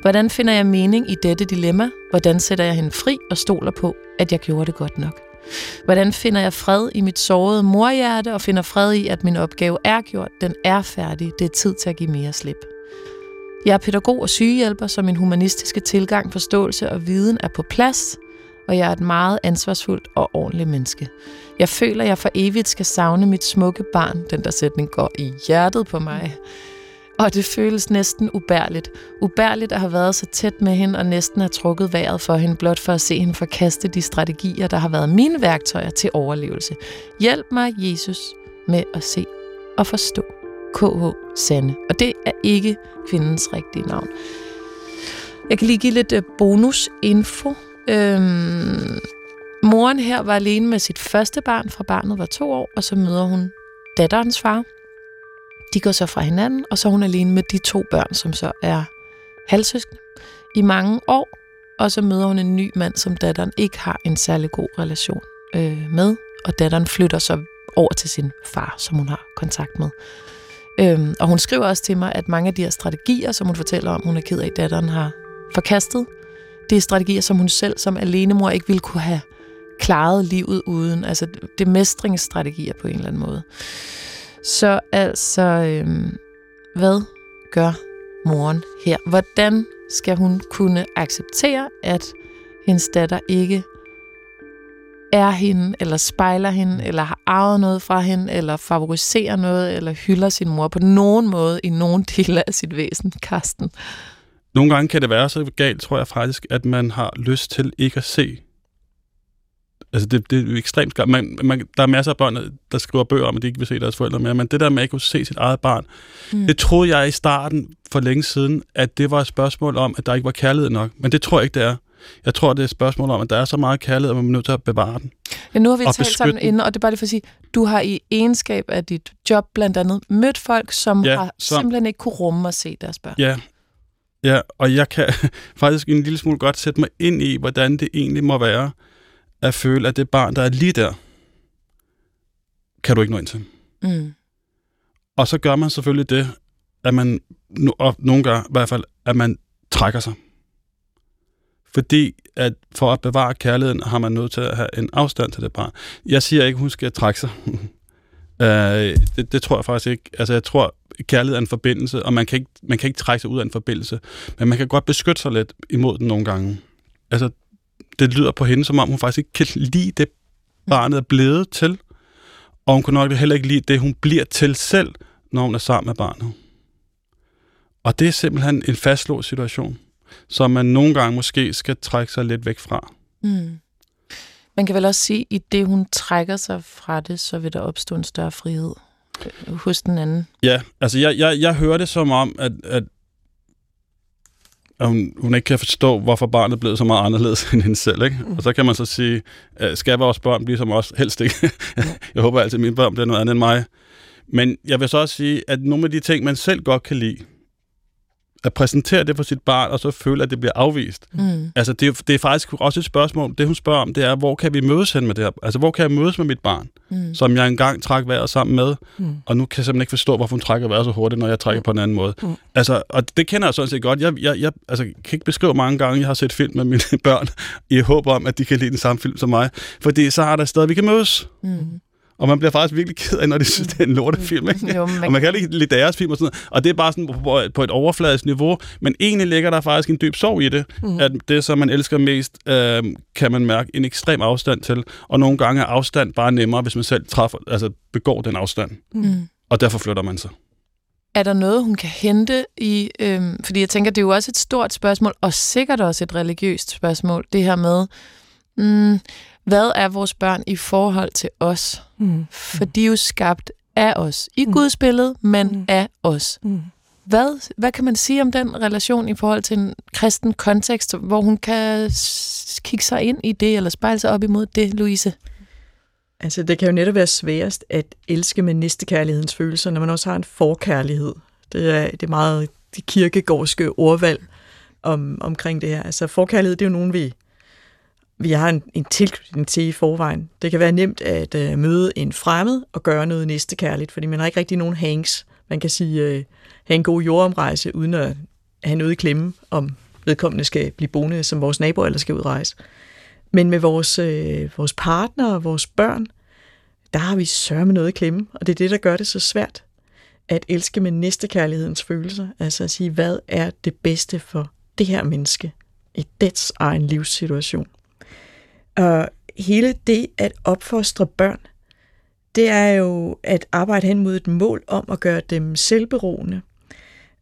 Hvordan finder jeg mening i dette dilemma? Hvordan sætter jeg hende fri og stoler på, at jeg gjorde det godt nok? Hvordan finder jeg fred i mit sårede morhjerte og finder fred i, at min opgave er gjort, den er færdig, det er tid til at give mere slip? Jeg er pædagog og sygehjælper, så min humanistiske tilgang, forståelse og viden er på plads, og jeg er et meget ansvarsfuldt og ordentligt menneske. Jeg føler, jeg for evigt skal savne mit smukke barn. Den der sætning går i hjertet på mig. Og det føles næsten ubærligt. Ubærligt at have været så tæt med hende og næsten have trukket vejret for hende, blot for at se hende forkaste de strategier, der har været mine værktøjer til overlevelse. Hjælp mig, Jesus, med at se og forstå. KH Sande. Og det er ikke kvindens rigtige navn. Jeg kan lige give lidt øh, bonusinfo. Øhm, moren her var alene med sit første barn, fra barnet var to år, og så møder hun datterens far. De går så fra hinanden, og så er hun alene med de to børn, som så er halvsøskende, i mange år. Og så møder hun en ny mand, som datteren ikke har en særlig god relation øh, med. Og datteren flytter så over til sin far, som hun har kontakt med. Øhm, og hun skriver også til mig, at mange af de her strategier, som hun fortæller om, hun er ked af, datteren har forkastet, det er strategier, som hun selv som alenemor ikke ville kunne have klaret livet uden. Altså, det er mestringsstrategier på en eller anden måde. Så altså, øhm, hvad gør moren her? Hvordan skal hun kunne acceptere, at hendes datter ikke er hende, eller spejler hende, eller har arvet noget fra hende, eller favoriserer noget, eller hylder sin mor på nogen måde i nogen del af sit væsen, Karsten? Nogle gange kan det være så galt, tror jeg faktisk, at man har lyst til ikke at se. Altså, det, det er ekstremt galt. Man, man, der er masser af børn, der skriver bøger om, at de ikke vil se deres forældre mere, men det der med at ikke kunne se sit eget barn, mm. det troede jeg i starten for længe siden, at det var et spørgsmål om, at der ikke var kærlighed nok. Men det tror jeg ikke, det er. Jeg tror, det er et spørgsmål om, at der er så meget kærlighed, at man er nødt til at bevare den. Ja, nu har vi talt sammen inden, og det er bare lige for at sige, du har i egenskab af dit job blandt andet mødt folk, som ja, har som, simpelthen ikke kunne rumme at se deres børn. Ja, ja, og jeg kan faktisk en lille smule godt sætte mig ind i, hvordan det egentlig må være at føle, at det barn, der er lige der, kan du ikke nå ind til. Mm. Og så gør man selvfølgelig det, at man, og nogle gør i hvert fald, at man trækker sig. Fordi at for at bevare kærligheden, har man nødt til at have en afstand til det barn. Jeg siger ikke, hun skal trække sig. uh, det, det tror jeg faktisk ikke. Altså, jeg tror, kærlighed er en forbindelse, og man kan, ikke, man kan ikke trække sig ud af en forbindelse. Men man kan godt beskytte sig lidt imod den nogle gange. Altså, det lyder på hende, som om hun faktisk ikke kan lide det, barnet er blevet til. Og hun kan nok heller ikke lide det, hun bliver til selv, når hun er sammen med barnet. Og det er simpelthen en fastlåst situation som man nogle gange måske skal trække sig lidt væk fra. Mm. Man kan vel også sige, at i det, hun trækker sig fra det, så vil der opstå en større frihed. hos den anden. Ja, altså jeg, jeg, jeg hører det som om, at, at hun, hun ikke kan forstå, hvorfor barnet er blevet så meget anderledes end hende selv. Ikke? Mm. Og så kan man så sige, øh, skal vores børn blive som os? Helst ikke. jeg håber altid, at mine børn bliver noget andet end mig. Men jeg vil så også sige, at nogle af de ting, man selv godt kan lide, at præsentere det for sit barn, og så føle, at det bliver afvist. Mm. Altså, det er, det er faktisk også et spørgsmål. Det, hun spørger om, det er, hvor kan vi mødes hen med det her? Altså, hvor kan jeg mødes med mit barn, mm. som jeg engang trak vejret sammen med, mm. og nu kan jeg simpelthen ikke forstå, hvorfor hun trækker vejret så hurtigt, når jeg trækker mm. på en anden måde. Mm. Altså, og det kender jeg sådan set godt. Jeg, jeg, jeg altså, kan ikke beskrive mange gange, jeg har set film med mine børn, i håb om, at de kan lide den samme film som mig. Fordi så har der stadig, vi kan mødes. Mm. Og man bliver faktisk virkelig ked af, når de synes, det er en lortefilm. Ikke? Jo, man... Og man kan ikke lide deres film og sådan noget. Og det er bare sådan på, på et overfladisk niveau. Men egentlig ligger der faktisk en dyb sorg i det. Mm. At det, som man elsker mest, øh, kan man mærke en ekstrem afstand til. Og nogle gange er afstand bare nemmere, hvis man selv træffer, altså begår den afstand. Mm. Og derfor flytter man sig. Er der noget, hun kan hente i... Øhm, fordi jeg tænker, det er jo også et stort spørgsmål, og sikkert også et religiøst spørgsmål, det her med... Mm, hvad er vores børn i forhold til os? Mm. For de er jo skabt af os. I mm. Guds billede, men mm. af os. Mm. Hvad, hvad kan man sige om den relation i forhold til en kristen kontekst, hvor hun kan kigge sig ind i det, eller spejle sig op imod det, Louise? Altså, det kan jo netop være sværest at elske med næstekærlighedens følelser, når man også har en forkærlighed. Det er, det er meget de kirkegårdske ordvalg om, omkring det her. Altså, forkærlighed, det er jo nogen, vi vi har en, en tilknytning til i forvejen. Det kan være nemt at øh, møde en fremmed og gøre noget næste kærligt, fordi man har ikke rigtig nogen hangs. Man kan sige, øh, have en god jordomrejse, uden at have noget i klemme, om vedkommende skal blive boende som vores nabo eller skal udrejse. Men med vores, øh, vores partner og vores børn, der har vi sørme noget i klemme, og det er det, der gør det så svært at elske med næstekærlighedens følelser. Altså at sige, hvad er det bedste for det her menneske i dets egen livssituation. Og hele det at opfostre børn, det er jo at arbejde hen mod et mål om at gøre dem selvberoende,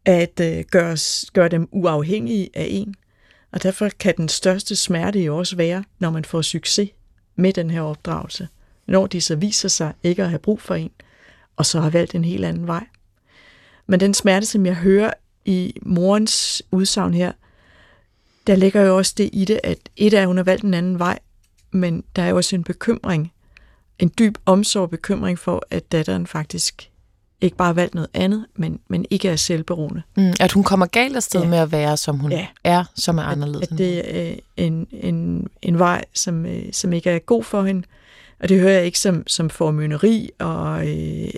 at øh, gøre, gøre dem uafhængige af en. Og derfor kan den største smerte jo også være, når man får succes med den her opdragelse. Når de så viser sig ikke at have brug for en, og så har valgt en helt anden vej. Men den smerte, som jeg hører i morens udsagn her, der ligger jo også det i det, at et af, at hun har valgt en anden vej, men der er jo også en bekymring, en dyb omsorg og bekymring for, at datteren faktisk ikke bare har valgt noget andet, men, men ikke er selvberoende. Mm, at hun kommer galt afsted ja. med at være, som hun ja. er, som er anderledes. At, at det er en, en, en vej, som, øh, som ikke er god for hende, og det hører jeg ikke som, som formøneri, og øh,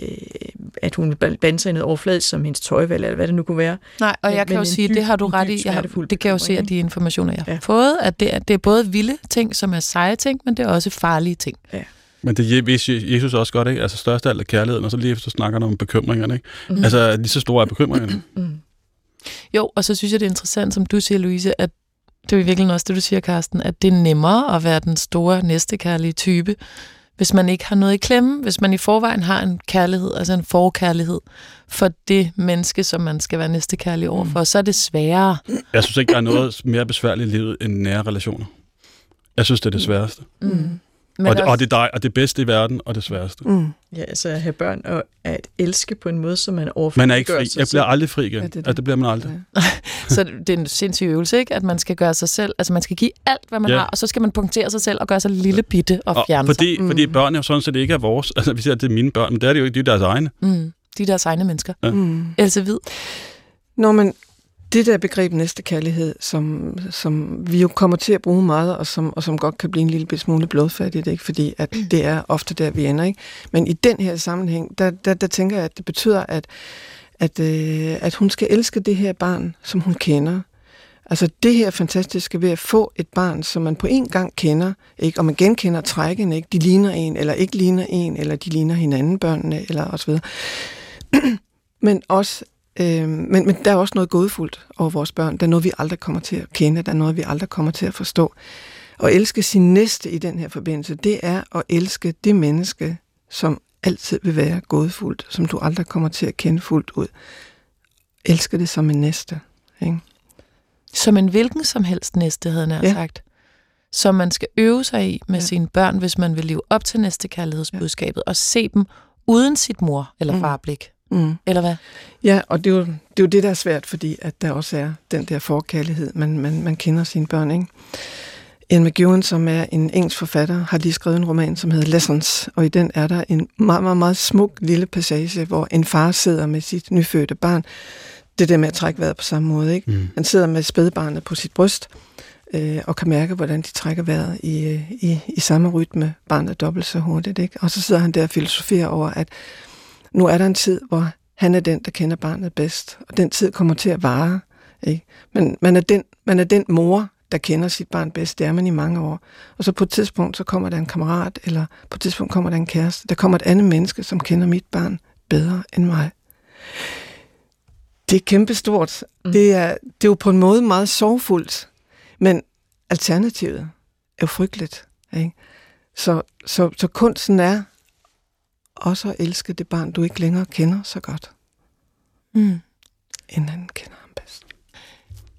at hun bander sig i noget overfladisk som hendes tøjvalg, eller hvad det nu kunne være. Nej, og jeg kan jo sige, dyb, det har du ret i. Jeg har, det kan jeg jo se af de informationer, jeg har ja. fået, at det er, det er både vilde ting, som er seje ting, men det er også farlige ting. Ja. Men det vidste Jesus også godt, ikke? Altså størst af alt er kærligheden, og så lige efter snakker om bekymringerne, ikke? Mm. Altså lige så store er bekymringerne. Mm. Jo, og så synes jeg, det er interessant, som du siger, Louise, at det er virkelig også det, du siger, Karsten, at det er nemmere at være den store næstekærlige type, hvis man ikke har noget i klemme, hvis man i forvejen har en kærlighed, altså en forkærlighed for det menneske, som man skal være næstekærlig overfor, mm. så er det sværere. Jeg synes ikke, der er noget mere besværligt i livet end nære relationer. Jeg synes, det er det sværeste. Mm. Men og, det, også... og, det er dig, og det bedste i verden, og det sværeste. Mm. Ja, altså at have børn og at elske på en måde, som man overfor Man er ikke fri. Jeg bliver aldrig fri igen. Ja, det, det. Altså, det bliver man aldrig. Ja. så det er en sindssyg øvelse, ikke? At man skal gøre sig selv, altså man skal give alt, hvad man ja. har, og så skal man punktere sig selv og gøre sig lille bitte og fjerne og fordi, sig. Fordi mm. børn er jo sådan set ikke er vores. Altså vi siger, at det er mine børn, men det er det jo ikke, de er deres egne. Mm. De er deres egne mennesker. Ja. Mm. Else Hvid. Når man det der begreb næstekærlighed, som, som vi jo kommer til at bruge meget, og som, og som godt kan blive en lille smule blodfattigt, ikke? fordi at det er ofte der, vi ender. Ikke? Men i den her sammenhæng, der, der, der tænker jeg, at det betyder, at, at, øh, at hun skal elske det her barn, som hun kender. Altså det her fantastiske ved at få et barn, som man på en gang kender, ikke? og man genkender trækken, ikke? de ligner en, eller ikke ligner en, eller de ligner hinanden, børnene, eller osv. Men også Øh, men, men der er også noget godfuldt over vores børn. Der er noget, vi aldrig kommer til at kende. Der er noget, vi aldrig kommer til at forstå. Og elske sin næste i den her forbindelse, det er at elske det menneske, som altid vil være godfuldt, som du aldrig kommer til at kende fuldt ud. Elske det som en næste. Ikke? Som en hvilken som helst næste, havde han ja. sagt. Som man skal øve sig i med ja. sine børn, hvis man vil leve op til næste kærlighedsbudskabet, ja. og se dem uden sit mor- eller Mm. farblik. Mm. Eller hvad? Ja, og det er, jo, det er jo det, der er svært, fordi at der også er den der forkærlighed, man, man, man kender sine børn, ikke? Ian McEwan, som er en engelsk forfatter, har lige skrevet en roman, som hedder Lessons, og i den er der en meget, meget, meget smuk lille passage, hvor en far sidder med sit nyfødte barn. Det der med at trække vejret på samme måde, ikke? Mm. Han sidder med spædbarnet på sit bryst, øh, og kan mærke, hvordan de trækker vejret i, øh, i, i samme rytme. Barnet er dobbelt så hurtigt, ikke? Og så sidder han der og filosoferer over, at nu er der en tid, hvor han er den, der kender barnet bedst, og den tid kommer til at vare. Ikke? Men man er, den, man er den mor, der kender sit barn bedst. Det er man i mange år. Og så på et tidspunkt, så kommer der en kammerat, eller på et tidspunkt kommer der en kæreste. Der kommer et andet menneske, som kender mit barn bedre end mig. Det er kæmpestort. Mm. Det, er, det er jo på en måde meget sorgfuldt, men alternativet er jo frygteligt. Ikke? Så, så, så kunsten er også at elske det barn, du ikke længere kender så godt, Mm. end han kender ham bedst.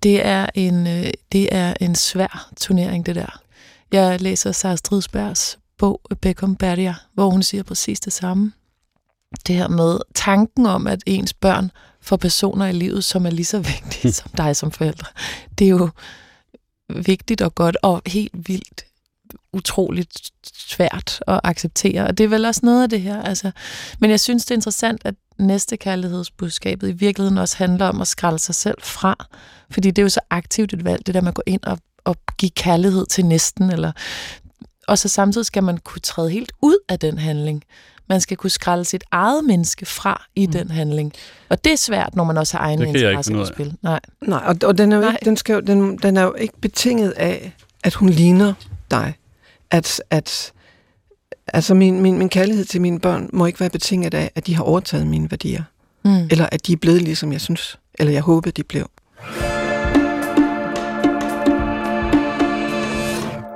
Det er en, øh, det er en svær turnering, det der. Jeg læser Sara Stridsbergs bog, Beckham Barrier, hvor hun siger præcis det samme. Det her med tanken om, at ens børn får personer i livet, som er lige så vigtige som dig som forældre. Det er jo vigtigt og godt, og helt vildt utroligt svært at acceptere. Og det er vel også noget af det her. Altså. Men jeg synes, det er interessant, at næste kærlighedsbudskabet i virkeligheden også handler om at skralde sig selv fra. Fordi det er jo så aktivt et valg, det der med at gå ind og, og give kærlighed til næsten. Eller, og så samtidig skal man kunne træde helt ud af den handling. Man skal kunne skralde sit eget menneske fra i mm. den handling. Og det er svært, når man også har egne interesser af. spil. Nej. Nej, og, og den, er jo Nej. ikke, den, skal jo, den, den er jo ikke betinget af, at hun ligner dig. At, at, altså min, min, min kærlighed til mine børn må ikke være betinget af, at de har overtaget mine værdier. Mm. Eller at de er blevet ligesom jeg synes, eller jeg håbede, de blev.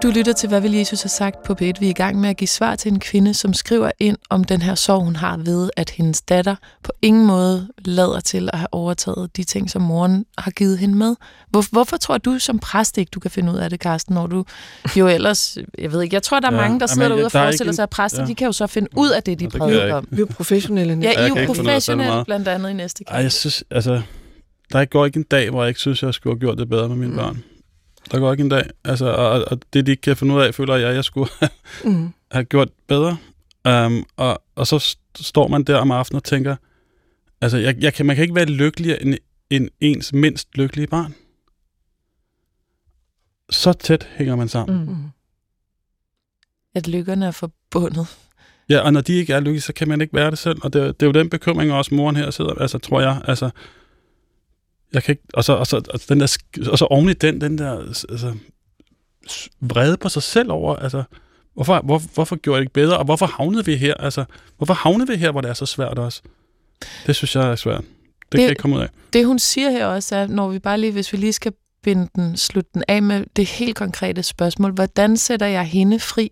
Du lytter til, hvad vil Jesus have sagt på P1. Vi er i gang med at give svar til en kvinde, som skriver ind om den her sorg, hun har ved, at hendes datter på ingen måde lader til at have overtaget de ting, som moren har givet hende med. Hvor, hvorfor tror du som præst ikke, du kan finde ud af det, Karsten, når du jo ellers, jeg ved ikke, jeg tror, der er Ja, mange, der sidder jamen, derude og der er forestiller ikke sig, at præster, ja. de kan jo så finde ud af det, de prædiker om. Vi er jo professionelle. Ja. I er jo professionelle, blandt andet i næste Ej, jeg synes, altså, der går ikke en dag, hvor jeg ikke synes, jeg skulle have gjort det bedre med mine Mm. børn. Der går ikke en dag. Altså, og, og det, de ikke kan finde ud af, føler jeg, jeg skulle Mm. have gjort bedre. Um, og, og så st- står man der om aftenen og tænker, altså, jeg, jeg kan, man kan ikke være lykkeligere end, end ens mindst lykkelige barn. Så tæt hænger man sammen. Mm. Mm. Mm. At lykkerne er forbundet. Ja, og når de ikke er lykkelige, så kan man ikke være det selv. Og det, det er jo den bekymring, også moren her sidder, altså, tror jeg, altså, jeg kan ikke, og så, og så, og den der, og så oven i den, den der, altså, vrede på sig selv over, altså, hvorfor, hvor, hvorfor gjorde jeg det ikke bedre, og hvorfor havnede vi her, altså, hvorfor havnede vi her, hvor det er så svært også? Det synes jeg er svært. Det, det kan ikke komme ud af. Det hun siger her også er, når vi bare lige, hvis vi lige skal binde den, slutte den af med det helt konkrete spørgsmål, hvordan sætter jeg hende fri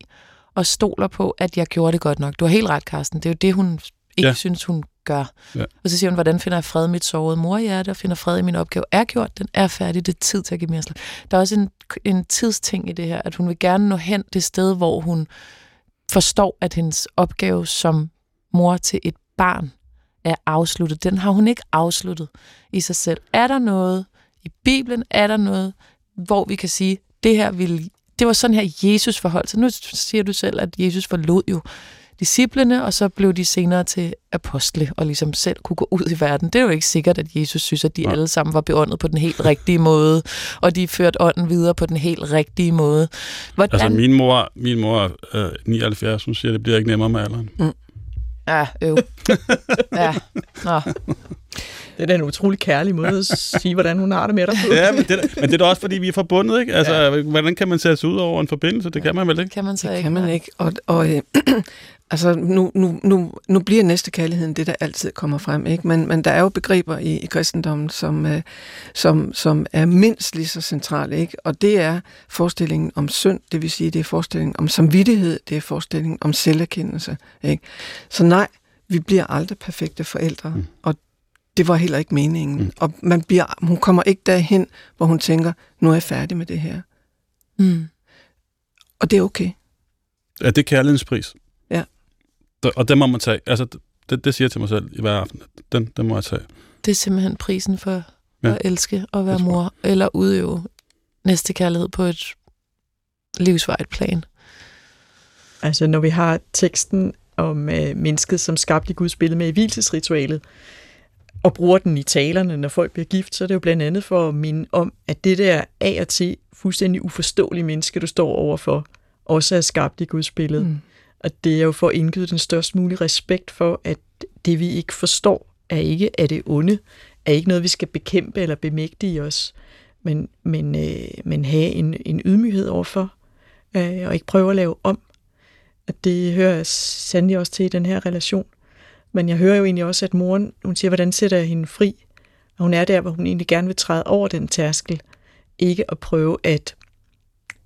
og stoler på, at jeg gjorde det godt nok? Du har helt ret, Karsten. Det er jo det, hun ikke ja. synes, hun gør. Ja. Og så siger hun, hvordan finder jeg fred i mit sårede morhjerte, og finder fred i min opgave er gjort, den er færdig, det er tid til at give mere slag. Der er også en, en tidsting i det her, at hun vil gerne nå hen det sted, hvor hun forstår, at hendes opgave som mor til et barn er afsluttet. Den har hun ikke afsluttet i sig selv. Er der noget i Bibelen, er der noget, hvor vi kan sige, det her vil, det var sådan her Jesus forholdt sig. Nu siger du selv, at Jesus forlod jo disciplene, og så blev de senere til apostle, og ligesom selv kunne gå ud i verden. Det er jo ikke sikkert, at Jesus synes, at de Nej. alle sammen var beåndet på den helt rigtige måde, og de førte ånden videre på den helt rigtige måde. Hvordan... Altså, min mor, min mor er øh, 79, hun siger, det bliver ikke nemmere med alderen. Ja, øv. ja, nå. Det er da en utrolig kærlig måde at sige, hvordan hun har det med dig. Ja, men det, er- men det er da også, fordi vi er forbundet, ikke? Altså, ja. hvordan kan man sætte sig ud over en forbindelse? Det kan man vel ikke? Kan man så Det ikke? kan man ikke. Og, og øh, altså, nu, nu, nu, nu bliver næste kærligheden det, der altid kommer frem. Ikke? Men, men der er jo begreber i, i kristendommen, som, øh, som, som er mindst lige så centrale. Ikke? Og det er forestillingen om synd, det vil sige, det er forestillingen om samvittighed, det er forestillingen om selverkendelse. Ikke? Så nej, vi bliver aldrig perfekte forældre. Mm. Og det var heller ikke meningen. Mm. Og man bliver, hun kommer ikke derhen, hvor hun tænker, nu er jeg færdig med det her. Mm. Og det er okay. Ja, det er kærlighedens pris. Og det må man tage. Altså, det, det siger jeg til mig selv i hver aften. Den, den må jeg tage. Det er simpelthen prisen for ja. at elske og være mor, eller udøve næste kærlighed på et livsvejt plan. Altså, når vi har teksten om øh, mennesket, som skabte i Guds billede med i hvilesesritualet, og bruger den i talerne, når folk bliver gift, så er det jo blandt andet for at minde om, at det der af og til fuldstændig uforståelige menneske, du står overfor, også er skabt i Guds billede. Mm. Og det er jo for at indgyde den størst mulige respekt for, at det vi ikke forstår, er ikke af det onde, er ikke noget, vi skal bekæmpe eller bemægtige os, men, men, øh, men have en, en ydmyghed overfor, øh, og ikke prøve at lave om. At det hører jeg sandelig også til i den her relation. Men jeg hører jo egentlig også, at moren, hun siger, hvordan sætter jeg hende fri? Og hun er der, hvor hun egentlig gerne vil træde over den tærskel. Ikke at prøve at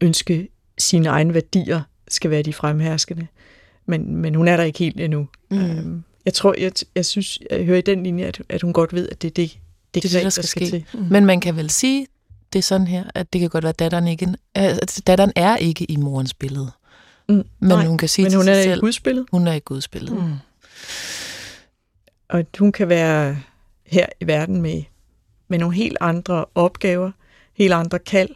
ønske sine egne værdier skal være de fremherskende. Men, men hun er der ikke helt endnu. Mm. Øhm, jeg tror, jeg, jeg synes, jeg hører i den linje, at, at hun godt ved, at det er det, det, det, det der skal, der skal ske. Til. Mm. Men man kan vel sige, det er sådan her, at det kan godt være, at datteren, ikke, at datteren er ikke i morens billede. Mm. Men Nej, hun kan sige men hun er selv, i Guds billede. Hun er i Guds billede. Mm. Og hun kan være her i verden med, med nogle helt andre opgaver, helt andre kald,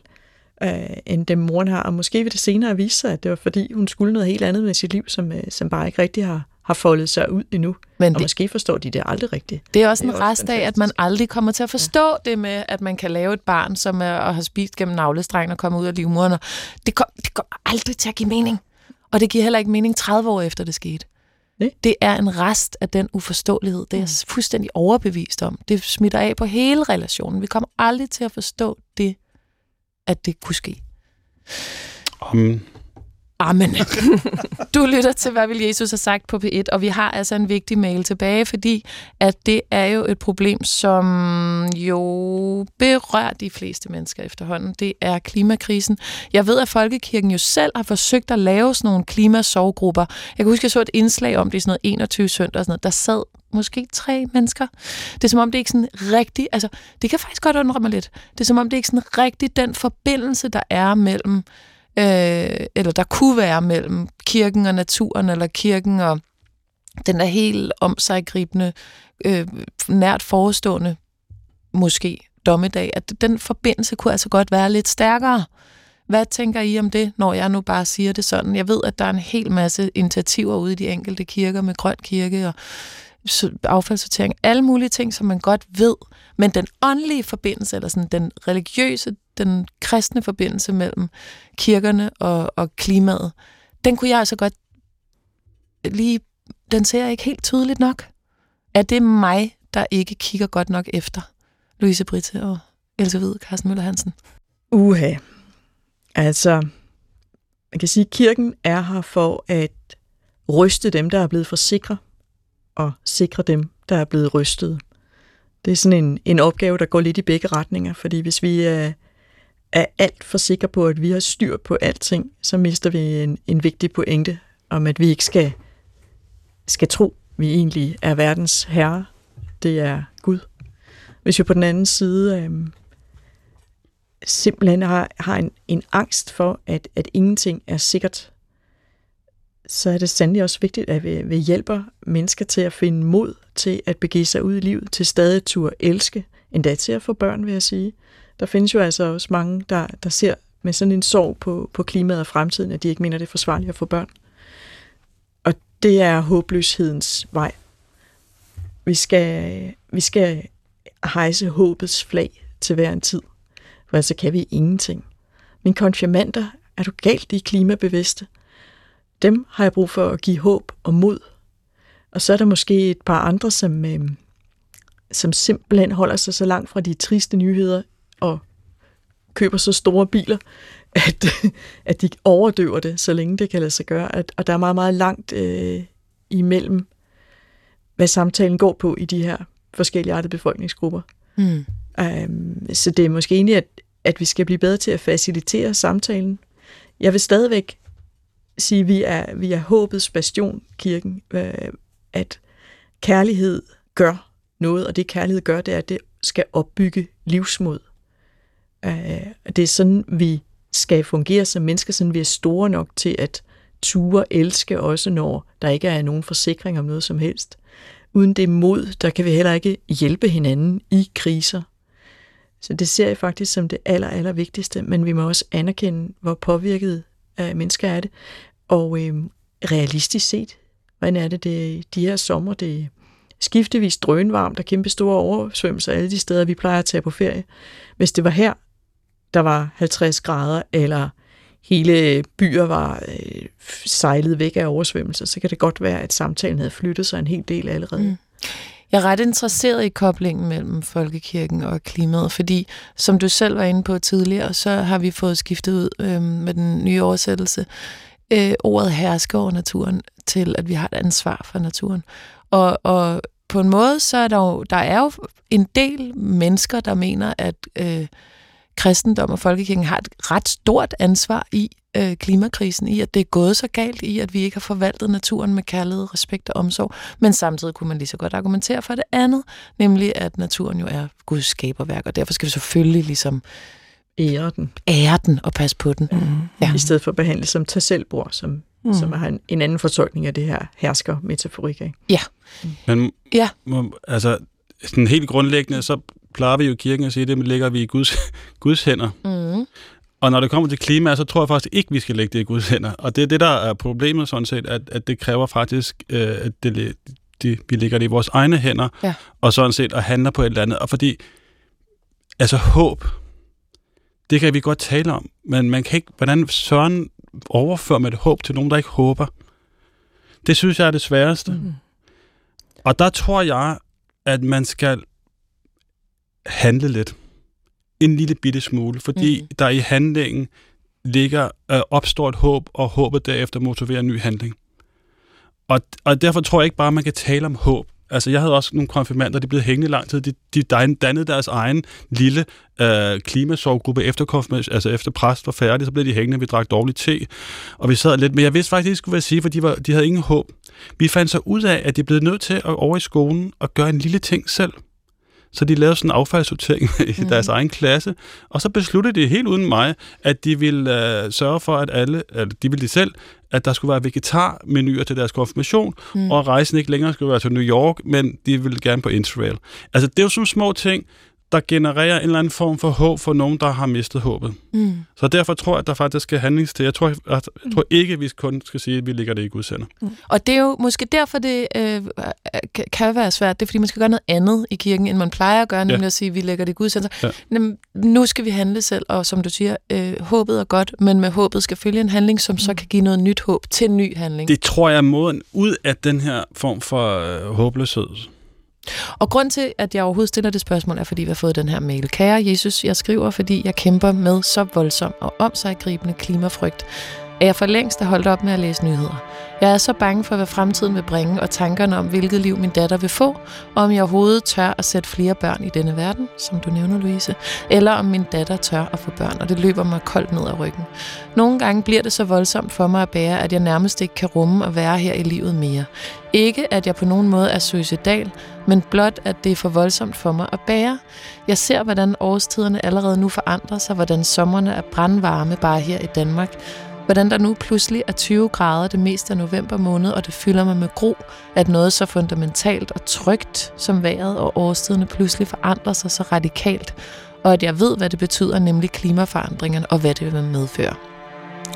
øh, end dem moren har. Og måske vil det senere vise sig, at det var fordi, hun skulle noget helt andet med sit liv, som, øh, som bare ikke rigtig har, har foldet sig ud endnu. Men og det, måske forstår de det aldrig rigtigt. Det er også det er en rest af, at man aldrig kommer til at forstå ja. det med, at man kan lave et barn, som er, og har spist gennem navlestrengen og kommer ud af livmoderen. Det, kom, det kommer aldrig til at give mening. Og det giver heller ikke mening 30 år efter det skete. Nej. Det er en rest af den uforståelighed. Det er jeg mm. fuldstændig overbevist om. Det smitter af på hele relationen. Vi kommer aldrig til at forstå det, at det kunne ske. Om Amen. Du lytter til, hvad vil Jesus have sagt på P1, og vi har altså en vigtig mail tilbage, fordi at det er jo et problem, som jo berører de fleste mennesker efterhånden. Det er klimakrisen. Jeg ved, at Folkekirken jo selv har forsøgt at lave sådan nogle klimasovgrupper. Jeg kan huske, at jeg så et indslag om det i sådan noget 21 søndag og sådan noget. Der sad måske tre mennesker. Det er som om, det ikke sådan rigtigt, altså det kan faktisk godt undre mig lidt. Det er som om, det ikke sådan rigtigt den forbindelse, der er mellem øh, eller der kunne være mellem kirken og naturen, eller kirken og den der helt om sig gribende, øh, nært forestående, måske dommedag, at den forbindelse kunne altså godt være lidt stærkere. Hvad tænker I om det, når jeg nu bare siger det sådan? Jeg ved, at der er en hel masse initiativer ude i de enkelte kirker med Grøn Kirke og affaldssortering, alle mulige ting, som man godt ved, men den åndelige forbindelse, eller sådan den religiøse, den kristne forbindelse mellem kirkerne og, og klimaet, den kunne jeg altså godt lige, den ser jeg ikke helt tydeligt nok. Er det mig, der ikke kigger godt nok efter Louise Britte og Else Hvid, Carsten Møller Hansen? Uha. Altså, man kan sige, at kirken er her for at ryste dem, der er blevet for sikre, og sikre dem, der er blevet rystet. Det er sådan en, en opgave, der går lidt i begge retninger, fordi hvis vi er, er alt for sikre på, at vi har styr på alting, så mister vi en, en vigtig pointe om, at vi ikke skal, skal tro, at vi egentlig er verdens herre. Det er Gud. Hvis vi på den anden side øhm, simpelthen har, har en, en angst for, at, at ingenting er sikkert, så er det sandelig også vigtigt, at vi, vi hjælper mennesker til at finde mod til at begive sig ud i livet, til stadig tur elske, endda til at få børn, vil jeg sige. Der findes jo altså også mange, der, der ser med sådan en sorg på, på klimaet og fremtiden, at de ikke mener, det er forsvarligt at få børn. Og det er håbløshedens vej. Vi skal, vi skal hejse håbets flag til hver en tid, for altså kan vi ingenting. Min konfirmander, er du galt, i klimabevidste? Dem har jeg brug for at give håb og mod. Og så er der måske et par andre, som, øh, som simpelthen holder sig så langt fra de triste nyheder og køber så store biler, at, at de overdøver det, så længe det kan lade sig gøre. At, og der er meget, meget langt øh, imellem, hvad samtalen går på i de her forskellige artede befolkningsgrupper. Mm. Um, så det er måske egentlig, at, at vi skal blive bedre til at facilitere samtalen. Jeg vil stadigvæk sige, at vi er, vi er håbets bastion, kirken, øh, at kærlighed gør noget, og det kærlighed gør, det er, at det skal opbygge livsmod. Øh, det er sådan, vi skal fungere som mennesker, sådan vi er store nok til at ture elske, også når der ikke er nogen forsikring om noget som helst. uden det mod, der kan vi heller ikke hjælpe hinanden i kriser. Så det ser jeg faktisk som det aller, aller vigtigste, men vi må også anerkende, hvor påvirket af mennesker er det. Og øh, realistisk set, hvordan er det, det de her sommer, det er skiftevis drønvarmt og kæmpe store oversvømmelser alle de steder, vi plejer at tage på ferie. Hvis det var her, der var 50 grader, eller hele øh, byer var øh, sejlet væk af oversvømmelser, så kan det godt være, at samtalen havde flyttet sig en hel del allerede. Mm. Jeg er ret interesseret i koblingen mellem folkekirken og klimaet, fordi som du selv var inde på tidligere, så har vi fået skiftet ud øh, med den nye oversættelse øh, ordet herske over naturen til, at vi har et ansvar for naturen. Og, og på en måde, så er der jo, der er jo en del mennesker, der mener, at øh, kristendom og folkekirken har et ret stort ansvar i øh, klimakrisen, i at det er gået så galt, i at vi ikke har forvaltet naturen med kærlighed, respekt og omsorg. Men samtidig kunne man lige så godt argumentere for det andet, nemlig at naturen jo er Guds skaberværk, og derfor skal vi selvfølgelig ligesom ære den. Ære den og passe på den. Mm. Ja. I stedet for at behandle som tag selvbord, som, mm. som har en, en anden fortolkning af det her hersker-metaforik. Ikke? Ja. Mm. Men ja. altså, sådan helt grundlæggende, så plejer vi jo i kirken at sige, at det ligger vi i Guds, Guds hænder. Mm. Og når det kommer til klima, så tror jeg faktisk ikke, vi skal lægge det i Guds hænder. Og det er det, der er problemet sådan set, at, at det kræver faktisk, øh, at det, det, vi lægger det i vores egne hænder, ja. og sådan set at handle på et eller andet. Og fordi, altså håb, det kan vi godt tale om, men man kan ikke, hvordan søren overfører med et håb til nogen, der ikke håber. Det synes jeg er det sværeste. Mm. Og der tror jeg, at man skal handle lidt. En lille bitte smule, fordi mm. der i handlingen ligger, øh, opstår et håb, og håbet derefter motiverer en ny handling. Og, og derfor tror jeg ikke bare, at man kan tale om håb. Altså, jeg havde også nogle konfirmander, de blev hængende lang tid. De, de dannede deres egen lille øh, klimasovgruppe efter, altså efter præst var færdig, så blev de hængende, vi drak dårlig te, og vi sad lidt, men jeg vidste faktisk ikke, skulle jeg sige, for de, var, de havde ingen håb. Vi fandt så ud af, at de blev nødt til at over i skolen og gøre en lille ting selv. Så de lavede sådan en affaldssortering i mm. deres egen klasse, og så besluttede de helt uden mig, at de ville uh, sørge for, at alle, eller de ville de selv, at der skulle være vegetarmenuer til deres konfirmation, mm. og rejsen ikke længere skulle være til New York, men de ville gerne på Interrail. Altså, det er jo sådan små ting, der genererer en eller anden form for håb for nogen, der har mistet håbet. Mm. Så derfor tror jeg, at der faktisk skal handlings til. Jeg tror, jeg, jeg tror ikke, at vi kun skal sige, at vi ligger det i Guds hænder. Mm. Og det er jo måske derfor, det øh, kan være svært. Det er, fordi man skal gøre noget andet i kirken, end man plejer at gøre, nemlig ja. at sige, at vi lægger det i Guds hænder. Ja. nu skal vi handle selv, og som du siger, øh, håbet er godt, men med håbet skal følge en handling, som så mm. kan give noget nyt håb til en ny handling. Det tror jeg er måden ud af den her form for øh, håbløshed. Og grund til, at jeg overhovedet stiller det spørgsmål, er, fordi vi har fået den her mail. Kære Jesus, jeg skriver, fordi jeg kæmper med så voldsom og omsaggribende klimafrygt, at jeg for længst er holdt op med at læse nyheder. Jeg er så bange for, hvad fremtiden vil bringe, og tankerne om, hvilket liv min datter vil få, og om jeg overhovedet tør at sætte flere børn i denne verden, som du nævner, Louise, eller om min datter tør at få børn, og det løber mig koldt ned ad ryggen. Nogle gange bliver det så voldsomt for mig at bære, at jeg nærmest ikke kan rumme at være her i livet mere. Ikke, at jeg på nogen måde er suicidal, men blot, at det er for voldsomt for mig at bære. Jeg ser, hvordan årstiderne allerede nu forandrer sig, hvordan sommerne er brandvarme bare her i Danmark, Hvordan der nu pludselig er 20 grader det meste af november måned, og det fylder mig med gro, at noget så fundamentalt og trygt som vejret og årstiderne pludselig forandrer sig så radikalt, og at jeg ved, hvad det betyder, nemlig klimaforandringerne og hvad det vil medføre.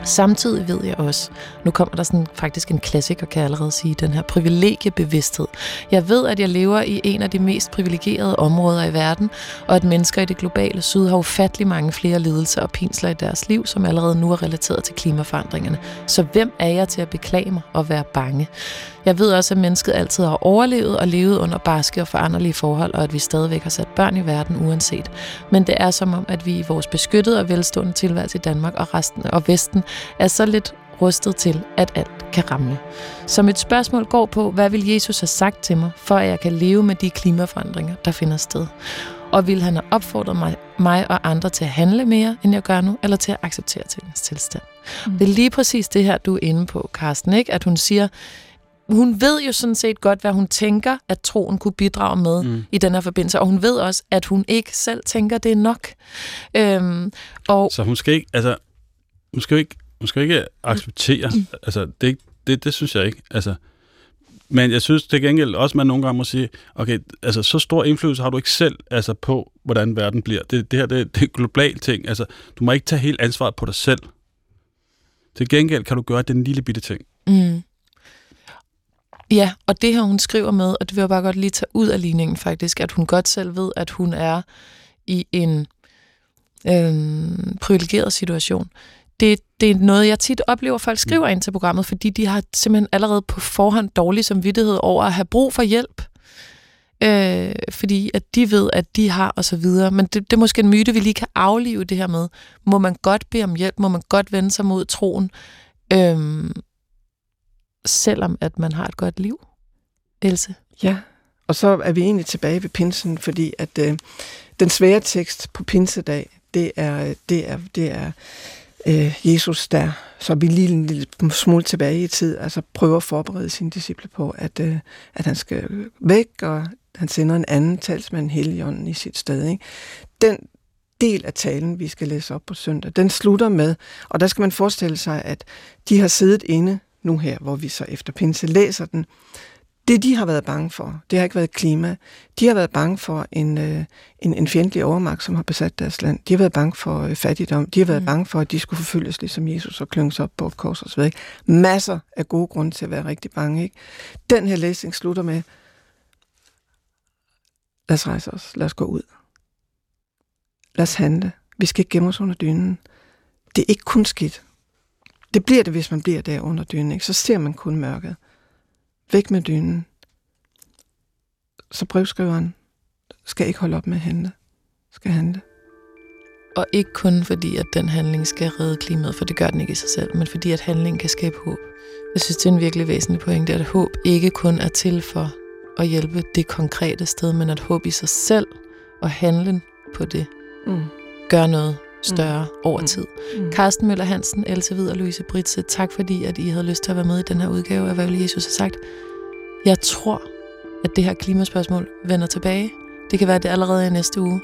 Samtidig ved jeg også, nu kommer der sådan faktisk en klassiker, kan jeg allerede sige, den her privilegiebevidsthed. Jeg ved, at jeg lever i en af de mest privilegerede områder i verden, og at mennesker i det globale syd har ufattelig mange flere lidelser og pinsler i deres liv, som allerede nu er relateret til klimaforandringerne. Så hvem er jeg til at beklage mig og være bange? Jeg ved også, at mennesket altid har overlevet og levet under barske og foranderlige forhold, og at vi stadigvæk har sat børn i verden uanset. Men det er som om, at vi i vores beskyttede og velstående tilværelse i Danmark og resten og Vesten er så lidt rustet til, at alt kan ramle. Så mit spørgsmål går på, hvad vil Jesus have sagt til mig, for at jeg kan leve med de klimaforandringer, der finder sted? Og vil han have opfordret mig, mig og andre til at handle mere, end jeg gør nu, eller til at acceptere tingens tilstand? Mm. Det er lige præcis det her, du er inde på, Karsten, ikke? at hun siger, hun ved jo sådan set godt, hvad hun tænker, at troen kunne bidrage med mm. i den her forbindelse. Og hun ved også, at hun ikke selv tænker, det er nok. Øhm, og så hun skal ikke, altså, hun skal ikke, hun skal ikke acceptere, mm. altså, det, det, det synes jeg ikke. Altså, Men jeg synes til gengæld også, man nogle gange må sige, okay, altså så stor indflydelse har du ikke selv altså, på, hvordan verden bliver. Det, det her det, det er global ting. Altså, du må ikke tage helt ansvaret på dig selv. Til gengæld kan du gøre den lille bitte ting. Mm. Ja, og det her hun skriver med, og det vil jeg bare godt lige tage ud af ligningen faktisk, at hun godt selv ved, at hun er i en øhm, privilegeret situation. Det, det er noget, jeg tit oplever, folk skriver ind til programmet, fordi de har simpelthen allerede på forhånd dårlig samvittighed over at have brug for hjælp. Øh, fordi at de ved, at de har og så videre. Men det, det er måske en myte, vi lige kan aflive det her med. Må man godt bede om hjælp? Må man godt vende sig mod troen? Øh, selvom at man har et godt liv, Else? Ja, og så er vi egentlig tilbage ved pinsen, fordi at øh, den svære tekst på pinsedag, det er, det er, det er øh, Jesus, der så vi lige en lille smule tilbage i tid, altså prøver at forberede sine disciple på, at, øh, at han skal væk, og han sender en anden talsmand, Helligånden, i sit sted. Ikke? Den del af talen, vi skal læse op på søndag, den slutter med, og der skal man forestille sig, at de har siddet inde nu her, hvor vi så efter pinse læser den, det de har været bange for, det har ikke været klima. De har været bange for en, øh, en, en fjendtlig overmagt, som har besat deres land. De har været bange for øh, fattigdom. De har været mm. bange for, at de skulle forfølges ligesom Jesus og klynges op på et kors videre. Masser af gode grunde til at være rigtig bange. Ikke? Den her læsning slutter med, lad os rejse os, lad os gå ud. Lad os handle. Vi skal ikke gemme os under dynen. Det er ikke kun skidt. Det bliver det, hvis man bliver der under dynen. Ikke? Så ser man kun mørket. Væk med dynen. Så brevskriveren skal ikke holde op med at handle. Skal handle. Og ikke kun fordi, at den handling skal redde klimaet, for det gør den ikke i sig selv, men fordi, at handlingen kan skabe håb. Jeg synes, det er en virkelig væsentlig pointe, at håb ikke kun er til for at hjælpe det konkrete sted, men at håb i sig selv og handlen på det mm. gør noget større mm. over mm. tid. Mm. Carsten Møller Hansen, Else Hvid og Louise Britse, tak fordi, at I havde lyst til at være med i den her udgave af, hvad Jesus har sagt. Jeg tror, at det her klimaspørgsmål vender tilbage. Det kan være, det allerede i næste uge.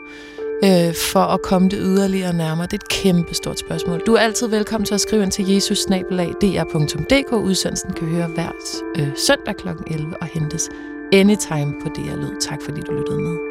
Øh, for at komme det yderligere nærmere. Det er et kæmpe stort spørgsmål. Du er altid velkommen til at skrive ind til jesusnabelag.dr.dk. Udsendelsen kan høre hver øh, søndag kl. 11 og hentes anytime på DR Lyd. Tak fordi du lyttede med.